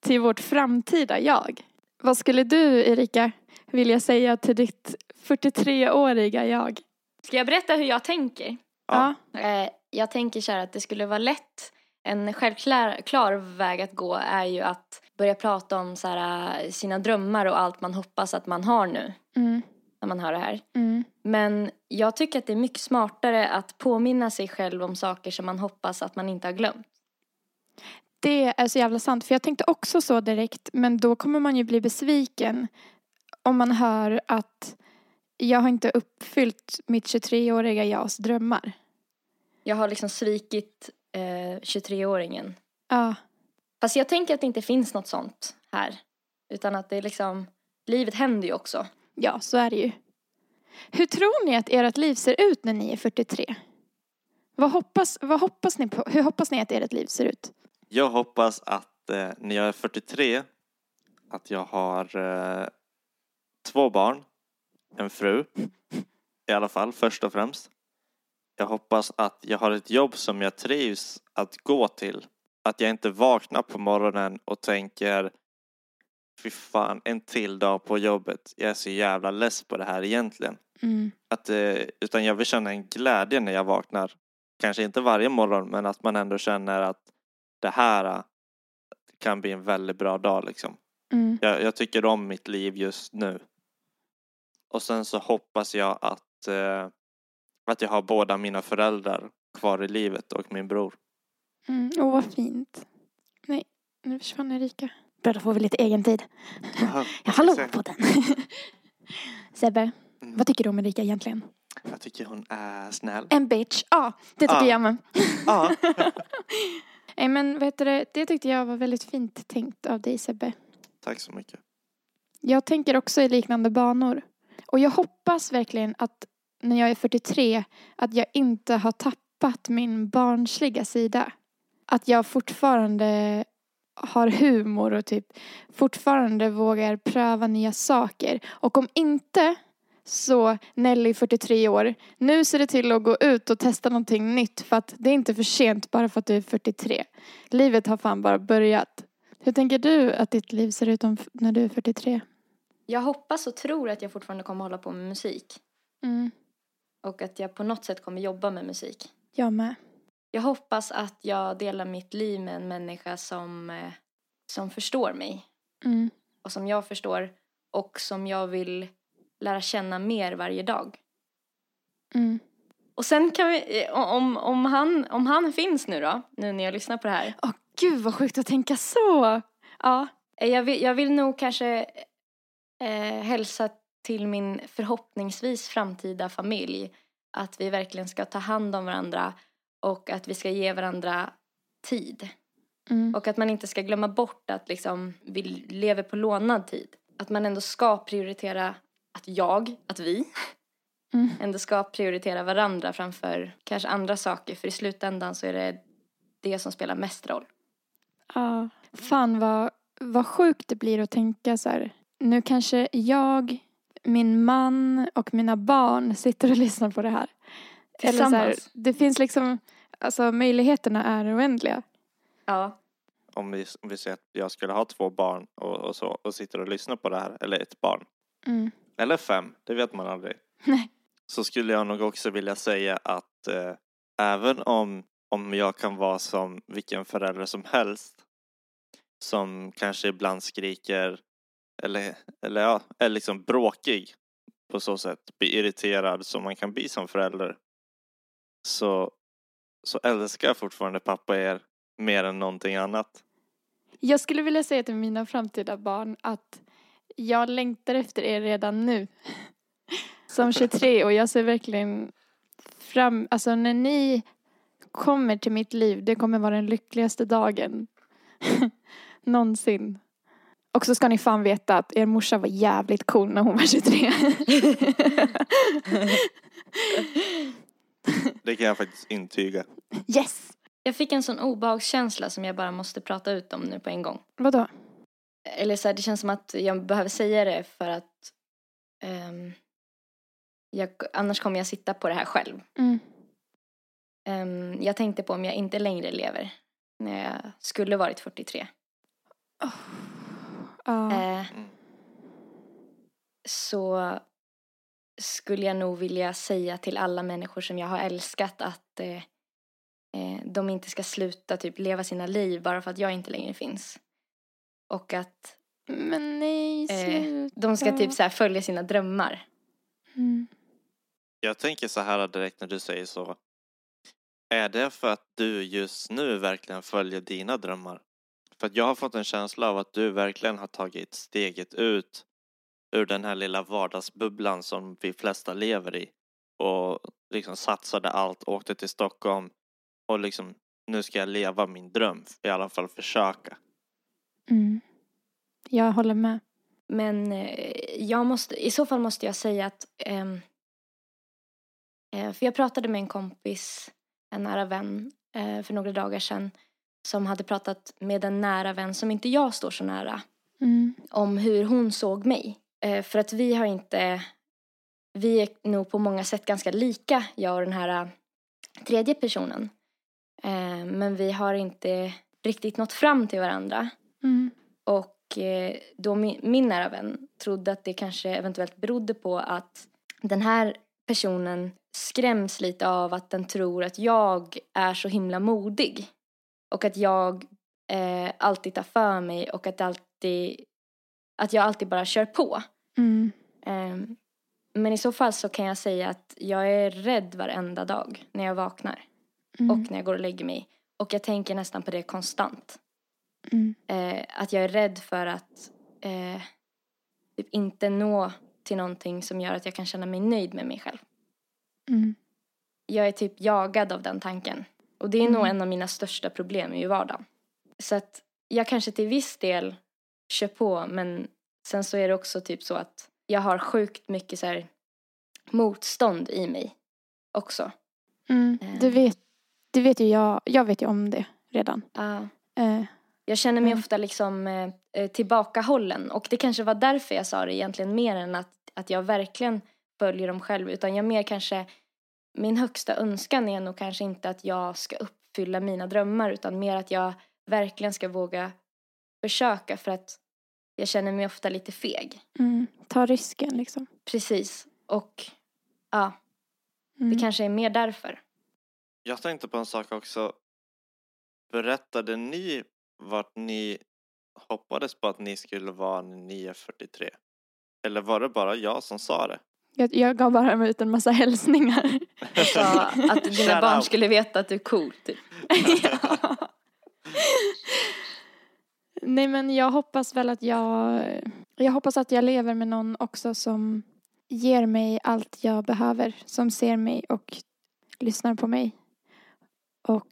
till vårt framtida jag. Vad skulle du, Erika, vilja säga till ditt 43-åriga jag? Ska jag berätta hur jag tänker? Ja. Eh, jag tänker så här att det skulle vara lätt. En självklar klar väg att gå är ju att börja prata om så här, eh, sina drömmar och allt man hoppas att man har nu Mm, när man hör det här. mm, Men jag tycker att det är mycket smartare att påminna sig själv om saker som man hoppas att man inte har glömt. Det är så jävla sant. För jag tänkte också så direkt. Men då kommer man ju bli besviken om man hör att jag har inte uppfyllt mitt 23-åriga jags drömmar. Jag har liksom svikit eh, 23-åringen. Ja. Fast jag tänker att det inte finns något sånt här. Utan att det är liksom, livet händer ju också. Ja, så är det ju. Hur tror ni att ert liv ser ut när ni är 43? Vad hoppas, vad hoppas ni på? Hur hoppas ni att ert liv ser ut? jag hoppas att eh, när jag är 43 att jag har eh, två barn, en fru i alla fall först och främst. Jag hoppas att jag har ett jobb som jag trivs att gå till. Att jag inte vaknar på morgonen och tänker fy fan, en till dag på jobbet. Jag är så jävla less på det här egentligen. Mm. Att, eh, utan jag vill känna en glädje när jag vaknar. Kanske inte varje morgon men att man ändå känner att det här eh, kan bli en väldigt bra dag liksom. Mm. Jag, jag tycker om mitt liv just nu. Och sen så hoppas jag att, eh, att jag har båda mina föräldrar kvar i livet och min bror. Mm. Åh, vad fint. Nej, nu försvann Erika. Bra, då får vi lite egen tid. Jaha, Ja, hallå på den. Sebbe, Mm. vad tycker du om Erika egentligen? Jag tycker hon är snäll. En bitch. Ja, det tycker Ja. jag med. Ja. Nej, men vet du, det det tyckte jag var väldigt fint tänkt av dig Sebbe. Tack så mycket. Jag tänker också i liknande banor. Och jag hoppas verkligen att när jag är 43 att jag inte har tappat min barnsliga sida. Att jag fortfarande har humor och typ fortfarande vågar pröva nya saker. Och om inte så Nelly 43 år, nu ser det till att gå ut och testa någonting nytt för att det är inte för sent bara för att du är 43. Livet har fan bara börjat. Hur tänker du att ditt liv ser ut om, när du är 43? Jag hoppas och tror att jag fortfarande kommer hålla på med musik. Mm, Och att jag på något sätt kommer jobba med musik. jag med. Jag hoppas att jag delar mitt liv med en människa som, eh, som förstår mig. Mm, Och som jag förstår. Och som jag vill lära känna mer varje dag. mm. Och sen kan vi, eh, om, om, han, om han finns nu då, nu när jag lyssnar på det här. Åh gud vad sjukt att tänka så. Ja. Eh, Jag vill, jag vill nog kanske eh, hälsa till min förhoppningsvis framtida familj att vi verkligen ska ta hand om varandra och att vi ska ge varandra tid. Mm, Och att man inte ska glömma bort att liksom vi lever på lånad tid. Att man ändå ska prioritera att jag, att vi, Mm. ändå ska prioritera varandra framför kanske andra saker. För i slutändan så är det det som spelar mest roll. ja. Fan vad vad sjukt det blir att tänka så här. Nu kanske jag, min man och mina barn sitter och lyssnar på det här. Eller så här, Tillsammans. det finns liksom, alltså möjligheterna är oändliga. Ja. Om vi, om vi säger att jag skulle ha två barn och, och så och sitter och lyssnar på det här, eller ett barn, Mm. eller fem, det vet man aldrig. Nej. Så skulle jag nog också vilja säga att eh, även om, om jag kan vara som vilken förälder som helst som kanske ibland skriker eller, eller ja, är liksom bråkig på så sätt, blir irriterad som man kan bli som förälder så, så älskar jag fortfarande pappa er mer än någonting annat. Jag skulle vilja säga till mina framtida barn att jag längtar efter er redan nu. Som 23 och jag ser verkligen fram, alltså när ni kommer till mitt liv, det kommer vara den lyckligaste dagen någonsin. Och så ska ni fan veta att er morsa var jävligt cool när hon var 23. Det kan jag faktiskt intyga. yes! Jag fick en sån obehagskänsla som jag bara måste prata ut om nu på en gång. Vadå? Eller så här, det känns som att jag behöver säga det för att ehm, jag, annars kommer jag sitta på det här själv. Mm. Ehm, jag tänkte på om jag inte längre lever när jag skulle varit 43. Ja. Eh, Mm. så skulle jag nog vilja säga till alla människor som jag har älskat att eh, eh, de inte ska sluta typ leva sina liv bara för att jag inte längre finns. Och att Men nej, Eh, sluta. de ska typ så här följa sina drömmar. Mm. Jag tänker så här direkt när du säger så. Är det för att du just nu verkligen följer dina drömmar? För att jag har fått en känsla av att du verkligen har tagit steget ut ur den här lilla vardagsbubblan som vi flesta lever i och liksom satsade allt, åkte till Stockholm och liksom nu ska jag leva min dröm, i alla fall försöka. Mm. Jag håller med. Men eh, jag måste, i så fall måste jag säga att eh, för jag pratade med en kompis, en nära vän, eh, för några dagar sedan som hade pratat med en nära vän som inte jag står så nära Mm. om hur hon såg mig. Eh, för att vi har inte, vi är nog på många sätt ganska lika, jag och den här eh, tredje personen. Eh, men vi har inte riktigt nått fram till varandra. Mm. Och då min, min nära vän trodde att det kanske eventuellt berodde på att den här personen skräms lite av att den tror att jag är så himla modig. Och att jag eh, alltid tar för mig och att, alltid, att jag alltid bara kör på. Mm. Eh, men i så fall så kan jag säga att jag är rädd varenda dag när jag vaknar Mm. och när jag går och lägger mig. Och jag tänker nästan på det konstant. Mm. Eh, att jag är rädd för att eh, typ inte nå till någonting som gör att jag kan känna mig nöjd med mig själv. Mm. Jag är typ jagad av den tanken. Och det är nog Mm. en av mina största problem i vardagen. Så att jag kanske till viss del kör på men sen så är det också typ så att jag har sjukt mycket så här motstånd i mig också. Mm. Eh. Det, vet, det vet ju jag. Jag vet ju om det redan. Ja. Eh, Jag känner mig Mm. ofta liksom eh, eh, tillbakahållen och det kanske var därför jag sa det egentligen mer än att, att jag verkligen följer dem själv utan jag mer kanske min högsta önskan är nog kanske inte att jag ska uppfylla mina drömmar utan mer att jag verkligen ska våga försöka för att jag känner mig ofta lite feg. mm. Ta risken liksom. Precis. Och ja, Mm. det kanske är mer därför. Jag tänkte på en sak också. Berättade ni vart ni hoppades på att ni skulle vara när ni är 43? Eller var det bara jag som sa det? Jag, jag gav bara ut en massa hälsningar. Så att dina Shout barn out. skulle veta att du är cool typ. ja. Nej men jag hoppas väl att jag Jag hoppas att jag lever med någon också som ger mig allt jag behöver. Som ser mig och lyssnar på mig. Och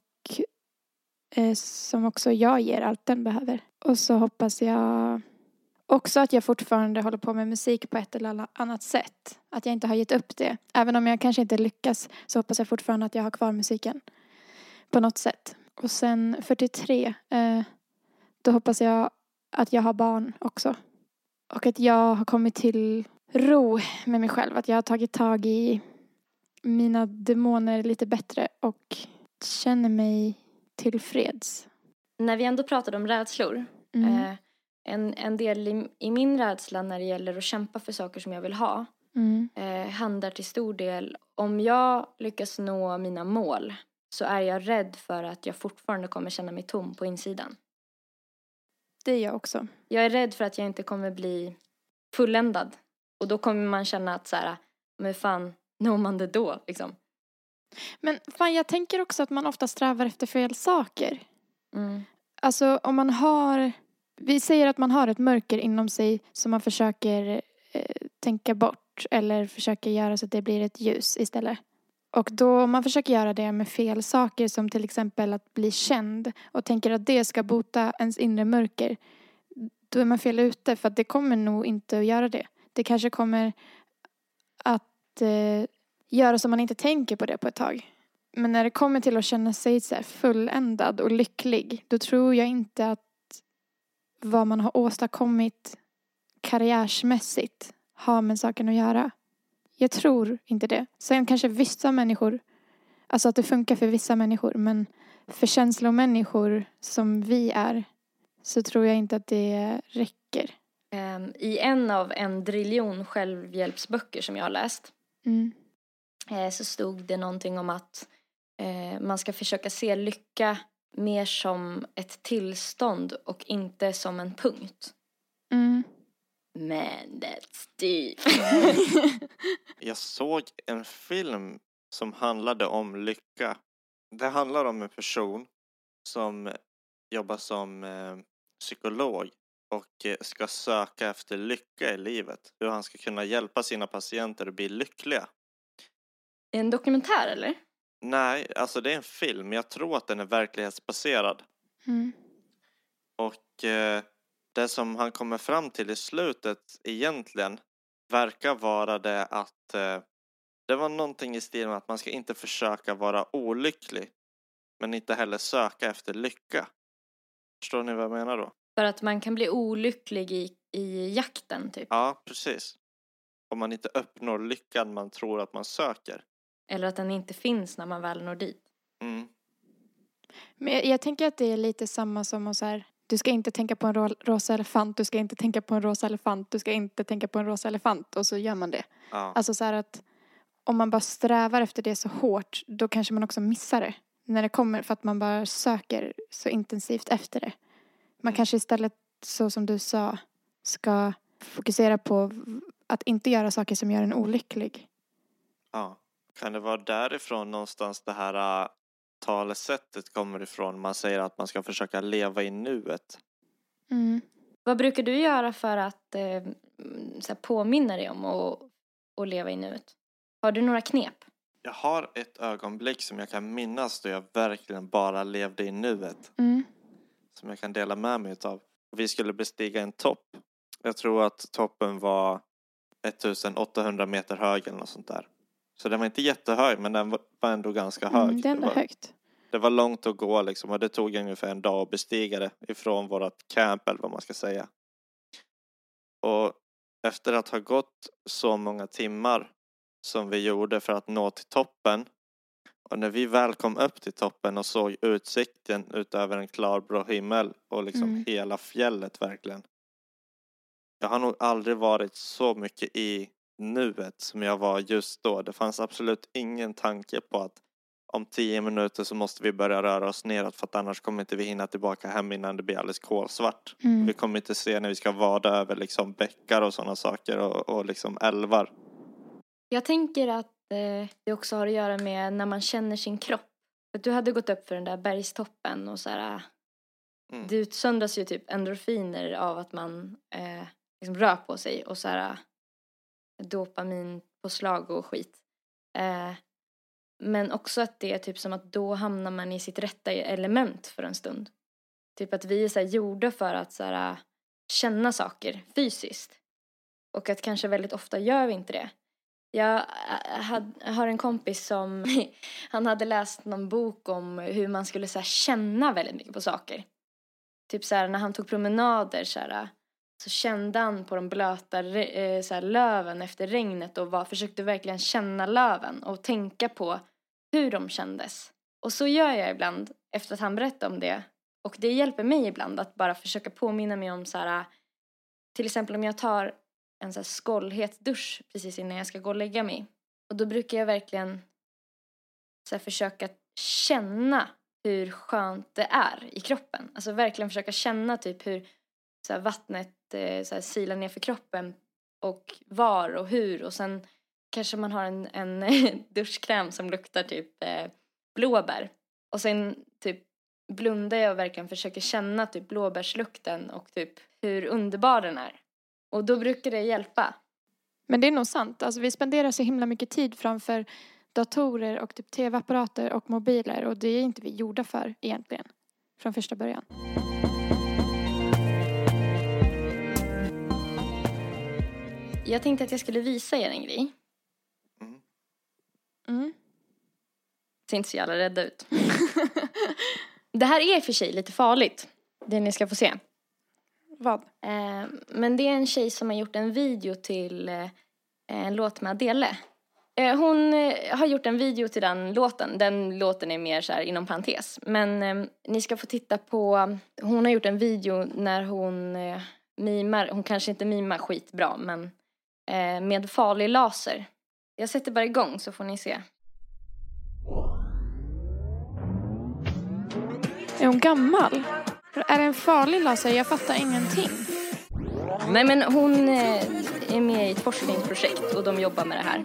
eh, som också jag ger allt den behöver. Och så hoppas jag också att jag fortfarande håller på med musik på ett eller annat sätt. Att jag inte har gett upp det. Även om jag kanske inte lyckas så hoppas jag fortfarande att jag har kvar musiken. På något sätt. Och sen 43. Eh, då hoppas jag att jag har barn också. Och att jag har kommit till ro med mig själv. Att jag har tagit tag i mina demoner lite bättre och känner mig tillfreds. När vi ändå pratade om rädslor. Mm. Eh, en, en del i, i min rädsla när det gäller att kämpa för saker som jag vill ha Mm. eh, handlar till stor del om jag lyckas nå mina mål så är jag rädd för att jag fortfarande kommer känna mig tom på insidan. Det är jag också. Jag är rädd för att jag inte kommer bli fulländad och då kommer man känna att så här, men fan, når man det då liksom? Men fan, jag tänker också att man ofta strävar efter fel saker. Mm. Alltså om man har, vi säger att man har ett mörker inom sig som man försöker eh, tänka bort eller försöker göra så att det blir ett ljus istället. Och då om man försöker göra det med fel saker som till exempel att bli känd och tänker att det ska bota ens inre mörker. Då är man fel ute för att det kommer nog inte att göra det. Det kanske kommer att eh, göra så man inte tänker på det på ett tag. Men när det kommer till att känna sig så här fulländad och lycklig, då tror jag inte att vad man har åstadkommit karriärsmässigt har med saken att göra. Jag tror inte det. Sen kanske vissa människor, alltså att det funkar för vissa människor, men för känslomänniskor som vi är så tror jag inte att det räcker. Ehm, I en av en driljon självhjälpsböcker som jag har läst Mm. eh, så stod det någonting om att eh, man ska försöka se lycka mer som ett tillstånd och inte som en punkt. Mm. Men that's deep. Jag såg en film som handlade om lycka. Det handlar om en person som jobbar som eh, psykolog och eh, ska söka efter lycka i livet. Hur han ska kunna hjälpa sina patienter att bli lyckliga. en dokumentär eller? Nej, alltså det är en film. Jag tror att den är verklighetsbaserad. Mm. Och eh, det som han kommer fram till i slutet egentligen verkar vara det att eh, det var någonting i stil med att man ska inte försöka vara olycklig men inte heller söka efter lycka. Förstår ni vad jag menar då? För att man kan bli olycklig i, i jakten typ. Ja, precis. Om man inte uppnår lyckan man tror att man söker. Eller att den inte finns när man väl når dit. Mm. Men jag, jag tänker att det är lite samma som att så här, du ska inte tänka på en ro, rosa elefant, du ska inte tänka på en rosa elefant, du ska inte tänka på en rosa elefant och så gör man det. Ja. Alltså så här att om man bara strävar efter det så hårt, då kanske man också missar det. När det kommer, för att man bara söker så intensivt efter det. Man kanske istället, så som du sa, ska fokusera på att inte göra saker som gör en olycklig. ja. Kan det vara därifrån någonstans det här äh, talesättet kommer ifrån? Man säger att man ska försöka leva i nuet. Mm. Vad brukar du göra för att mm, så påminna dig om att, att leva i nuet? Har du några knep? Jag har ett ögonblick som jag kan minnas då jag verkligen bara levde i nuet. Mm. Som jag kan dela med mig utav. Vi skulle bestiga en topp. Jag tror att toppen var 1800 meter hög eller något sånt där. Så den var inte jättehög men den var ändå ganska hög. Mm, det är ändå var, högt. det var långt att gå liksom och det tog ungefär en dag att bestiga det ifrån vårat camp eller vad man ska säga. Och efter att ha gått så många timmar som vi gjorde för att nå till toppen och när vi väl kom upp till toppen och såg utsikten utöver en klarblå himmel och liksom Mm. hela fjället verkligen. Jag har nog aldrig varit så mycket i nuet som jag var just då. Det fanns absolut ingen tanke på att om tio minuter så måste vi börja röra oss neråt för att annars kommer inte vi hinna tillbaka hem innan det blir alldeles kolsvart. Mm. Vi kommer inte se när vi ska vada över liksom bäckar och sådana saker och, och liksom älvar. Jag tänker att eh, det också har att göra med när man känner sin kropp. För du hade gått upp för den där bergstoppen och så här, Mm. det utsöndras ju typ endorfiner av att man eh, liksom rör på sig och så här dopaminpåslag och skit. Eh, men också att det är typ som att då hamnar man i sitt rätta element för en stund. Typ att vi är så här gjorda för att så här, eh, känna saker fysiskt. Och att kanske väldigt ofta gör vi inte det. Jag eh, har en kompis som, han hade läst någon bok om hur man skulle så här, känna väldigt mycket på saker. typ så här när han tog promenader så här, eh, så kände han på de blöta eh, så här, löven efter regnet och var, försökte verkligen känna löven och tänka på hur de kändes. Och så gör jag ibland efter att han berättade om det. Och det hjälper mig ibland att bara försöka påminna mig om så här, till exempel om jag tar en så här skållhet dusch precis innan jag ska gå och lägga mig. Och då brukar jag verkligen så här, försöka känna hur skönt det är i kroppen. Alltså verkligen försöka känna typ hur så här, vattnet eh, så här, silar ner för kroppen och var och hur och sen kanske man har en, en duschkräm som luktar typ eh, blåbär och sen typ blundar jag och verkligen försöker känna typ blåbärslukten och typ hur underbar den är. Och då brukar det hjälpa. Men det är nog sant. Alltså vi spenderar så himla mycket tid framför datorer och typ tv-apparater och mobiler och det är inte vi gjorda för egentligen. Från första början. Jag tänkte att jag skulle visa er en grej. Mm. Ser inte så jävla rädda ut. det här är för sig lite farligt. Det ni ska få se. Vad? Eh, men det är en tjej som har gjort en video till eh, en låt med Adele. Eh, hon eh, har gjort en video till den låten. Den låten är mer så här inom parentes. Men eh, ni ska få titta på, hon har gjort en video när hon eh, mimar, hon kanske inte mimar skitbra men eh, med farlig laser. Jag sätter bara igång så får ni se. Är hon gammal? Är det en farlig laser? Jag fattar ingenting. Nej men hon eh, är med i ett forskningsprojekt och de jobbar med det här.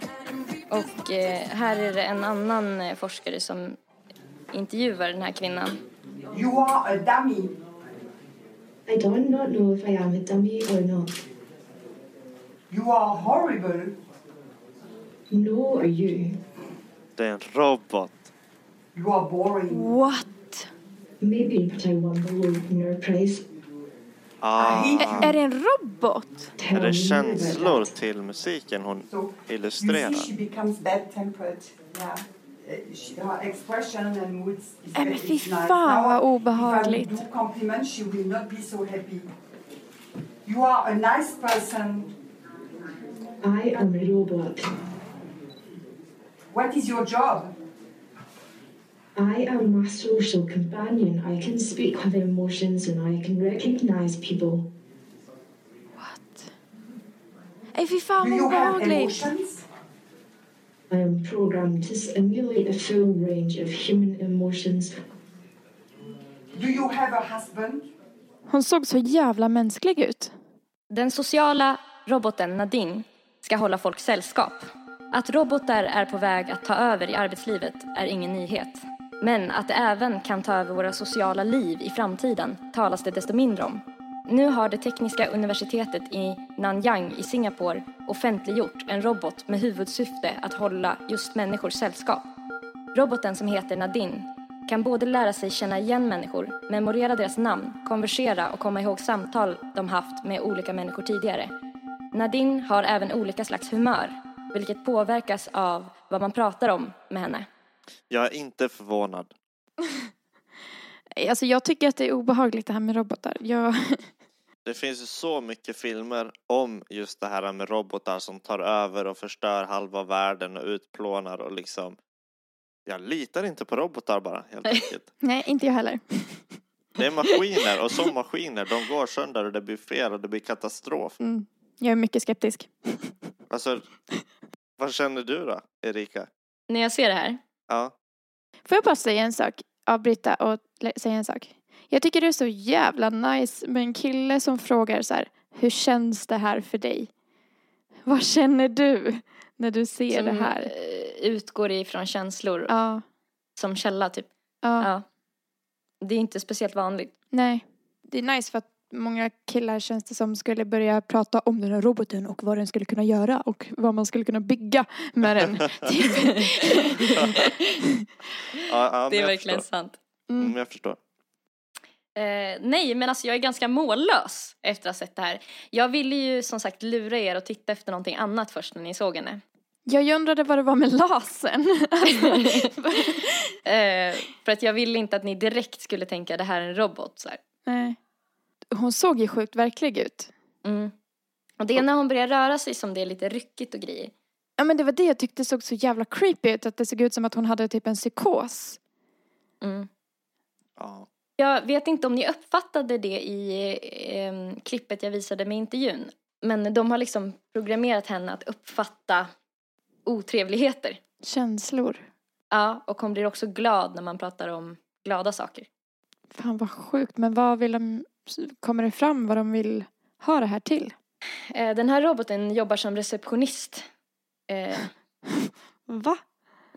Och eh, här är det en annan forskare som intervjuar den här kvinnan. You are a dummy. I don't not know if I am a dummy or not. You are horrible. No, are you? Det är en robot. You are boring. What? Maybe, but I won the Loebner Prize. Ah, Ä- är det en robot? Tell är det känslor till musiken hon So you illustrerar? see, she becomes bad tempered. Yeah. She, her expression and moods is Nej, men very fy nice. fan, vad Now, obehagligt. If I do compliments, she will not be so happy. You are a nice person. I am a robot. What is your job? I am a social companion. I can speak with emotions and I can recognize people. What? Nej fy fan Do vad you have obehagligt. emotions? I am programmed to stimulate a full range of human emotions. Do you have a husband? Hon såg så jävla mänsklig ut. Den sociala roboten Nadine ska hålla folk sällskap. Att robotar är på väg att ta över i arbetslivet är ingen nyhet. Men att det även kan ta över våra sociala liv i framtiden talas det desto mindre om. Nu har det tekniska universitetet i Nanyang i Singapore offentliggjort en robot med huvudsyfte att hålla just människor sällskap. Roboten som heter Nadine kan både lära sig känna igen människor, memorera deras namn, konversera och komma ihåg samtal de haft med olika människor tidigare. Nadine har även olika slags humör, vilket påverkas av vad man pratar om med henne. Jag är inte förvånad. Alltså jag tycker att det är obehagligt det här med robotar. Jag... Det finns ju så mycket filmer om just det här med robotar som tar över och förstör halva världen och utplånar och liksom jag litar inte på robotar bara helt enkelt. Nej, inte jag heller. Det är maskiner och som maskiner, de går sönder och det blir fel och det blir katastrof. Mm. Jag är mycket skeptisk. Alltså, vad känner du då, Erika? När jag ser det här, Ja, Får jag bara säga en sak? Avbryta och säga en sak. Jag tycker det är så jävla nice med en kille som frågar så här. Hur känns det här för dig? Vad känner du när du ser som det här? eh, utgår ifrån känslor Ja, som källa typ. ja, Ja. Det är inte speciellt vanligt. nej. Det är nice för att många killar känns det som skulle börja prata om den här roboten och vad den skulle kunna göra och vad man skulle kunna bygga med den. Typ. ja, ja Det är jag verkligen förstår. sant. Mm, jag förstår. Eh, nej, men alltså jag är ganska mållös efter att ha sett det här. Jag ville ju som sagt lura er och titta efter någonting annat först när ni såg henne. Jag undrade vad det var med lasern. Eh, för att jag ville inte att ni direkt skulle tänka det här är en robot. Så här. nej. Hon såg ju sjukt verklig ut. Mm. Och det är när hon börjar röra sig som det är lite ryckigt och grejer. Ja men det var det jag tyckte såg så jävla creepy ut. Att det såg ut som att hon hade typ en psykos. Mm. Ja. Jag vet inte om ni uppfattade det i eh, klippet jag visade med intervjun. Men de har liksom programmerat henne att uppfatta otrevligheter. Känslor. Ja, och hon blir också glad när man pratar om glada saker. Fan vad sjukt. Men vad vill de, kommer det fram vad de vill ha det här till? Eh, den här roboten jobbar som receptionist eh, Va?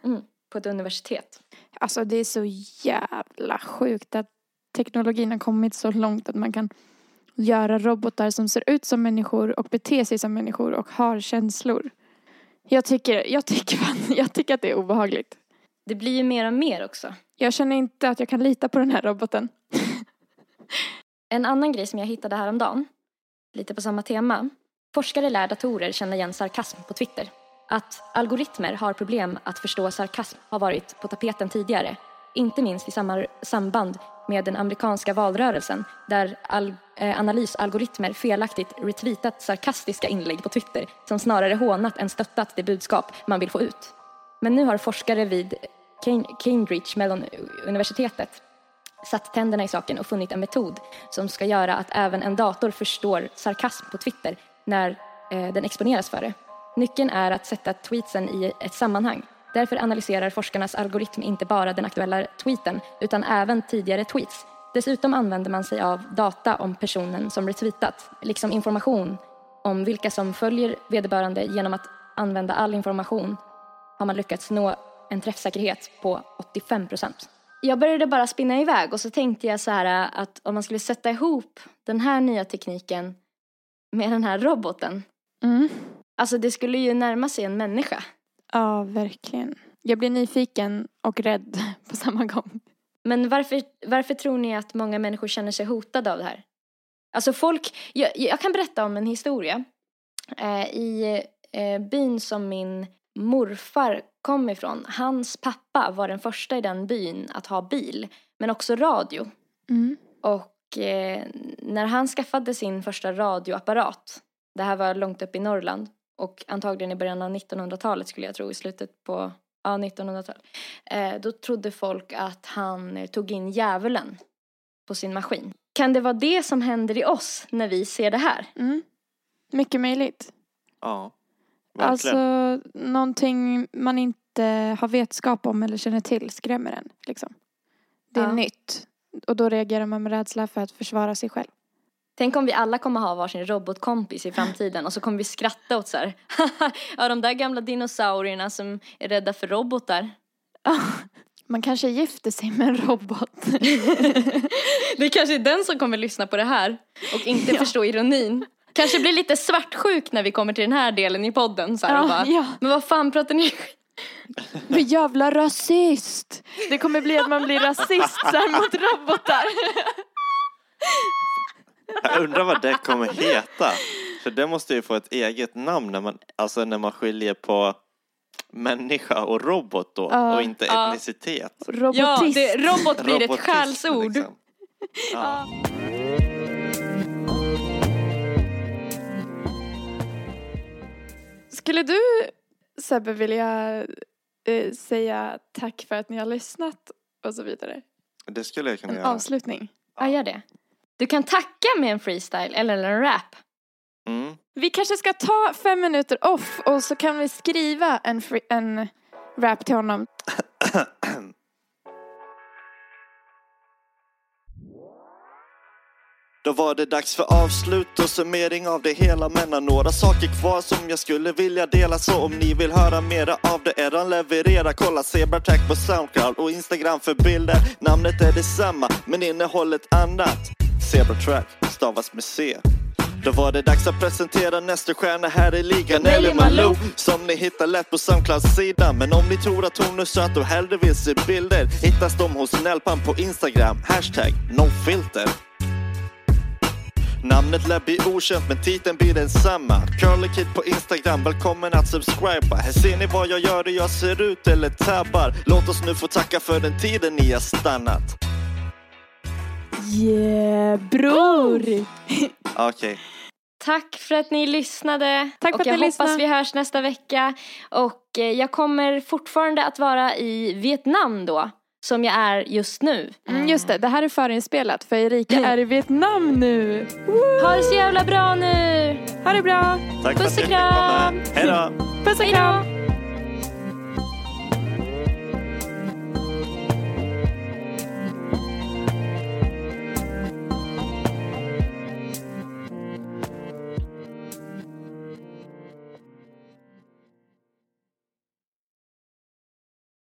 mm, på ett universitet. Alltså det är så jävla sjukt att teknologin har kommit så långt att man kan göra robotar som ser ut som människor och beter sig som människor och har känslor. Jag tycker, jag tycker, fan, jag tycker att det är obehagligt. Det blir ju mer och mer också. Jag känner inte att jag kan lita på den här roboten. En annan grej som jag hittade häromdagen, lite på samma tema. Forskare lär datorer känna igen sarkasm på Twitter. Att algoritmer har problem att förstå sarkasm har varit på tapeten tidigare. Inte minst i samband med den amerikanska valrörelsen där eh, analysalgoritmer felaktigt retweetat sarkastiska inlägg på Twitter som snarare hånat än stöttat det budskap man vill få ut. Men nu har forskare vid Cambridge Mellon-universitetet satt tänderna i saken och funnit en metod som ska göra att även en dator förstår sarkasm på Twitter när eh, den exponeras för det. Nyckeln är att sätta tweetsen i ett sammanhang. Därför analyserar forskarnas algoritm inte bara den aktuella tweeten utan även tidigare tweets. Dessutom använder man sig av data om personen som retweetat, liksom information om vilka som följer vederbörande genom att använda all information har man lyckats nå en träffsäkerhet på 85 procent. Jag började bara spinna iväg och så tänkte jag så här att om man skulle sätta ihop den här nya tekniken med den här roboten. Mm. Alltså det skulle ju närma sig en människa. Ja, verkligen. Jag blir nyfiken och rädd på samma gång. Men varför, varför tror ni att många människor känner sig hotade av det här? Alltså folk, jag, jag kan berätta om en historia. Eh, I eh, byn som min morfar kom ifrån, hans pappa var den första i den byn att ha bil, men också radio. Mm. Och eh, när han skaffade sin första radioapparat, det här var långt upp i Norrland och antagligen i början av 1900-talet skulle jag tro, i slutet på ja, 1900-talet. Eh, då trodde folk att han eh, tog in djävulen på sin maskin. Kan det vara det som händer i oss när vi ser det här? Mm. Mycket möjligt. Ja. Verkligen. Alltså någonting man inte har vetskap om eller känner till skrämmer en. Liksom. Det är Ja. nytt. Och då reagerar man med rädsla för att försvara sig själv. Tänk om vi alla kommer ha varsin robotkompis i framtiden och så kommer vi skratta åt så här. ja, de där gamla dinosaurierna som är rädda för robotar. Man kanske gifter sig med en robot. Det kanske är den som kommer lyssna på det här och inte förstå ironin. Kanske blir lite svartsjuk när vi kommer till den här delen i podden. Så här, och Ja, bara, ja. Men vad fan pratar ni? Men jävla rasist! Det kommer bli att man blir rasist så här mot robotar. Jag undrar vad det kommer heta. För det måste ju få ett eget namn när man, alltså när man skiljer på människa och robot då Ja. och inte Ja. etnicitet. Ja, Robotist. det, robot blir ett Robotism, skällsord. liksom. Ja. Skulle du Sebbe vilja eh, säga tack för att ni har lyssnat och så vidare? Det skulle jag kunna En göra. avslutning. Ja, gör det. Du kan tacka med en freestyle eller en rap. Mm. Vi kanske ska ta fem minuter off och så kan vi skriva en, en rap till honom. Då var det dags för avslut och summering av det hela. Men har några saker kvar som jag skulle vilja dela. Så om ni vill höra mera av det eran leverera Kolla Zebra Track på Soundcloud och Instagram för bilder. Namnet är detsamma men innehållet annat. Zebra Track stavas med C. Då var det dags att presentera nästa stjärna här i ligan. Nelly Malou Som ni hittar lätt på Soundclouds sida. Men om ni tror att hon är söt och hellre vill se bilder Hittas de hos Nellpan på Instagram. Hashtag nofilter Namnet lär bli okänt men titeln blir densamma Curly Kid på Instagram, välkommen att subscriba Här ser ni vad jag gör, hur jag ser ut eller tabbar Låt oss nu få tacka för den tiden ni har stannat Yeah, bror! Okej. Tack för att ni lyssnade. Tack för och att jag ni hoppas lyssnade. vi hörs nästa vecka. Och eh, jag kommer fortfarande att vara i Vietnam då. Som jag är just nu. Mm, just det, det här är förinspelat för Erika är i Vietnam nu. Ha det så jävla bra nu! Ha det bra! Tack Puss och kram. Hej då! Puss och kram!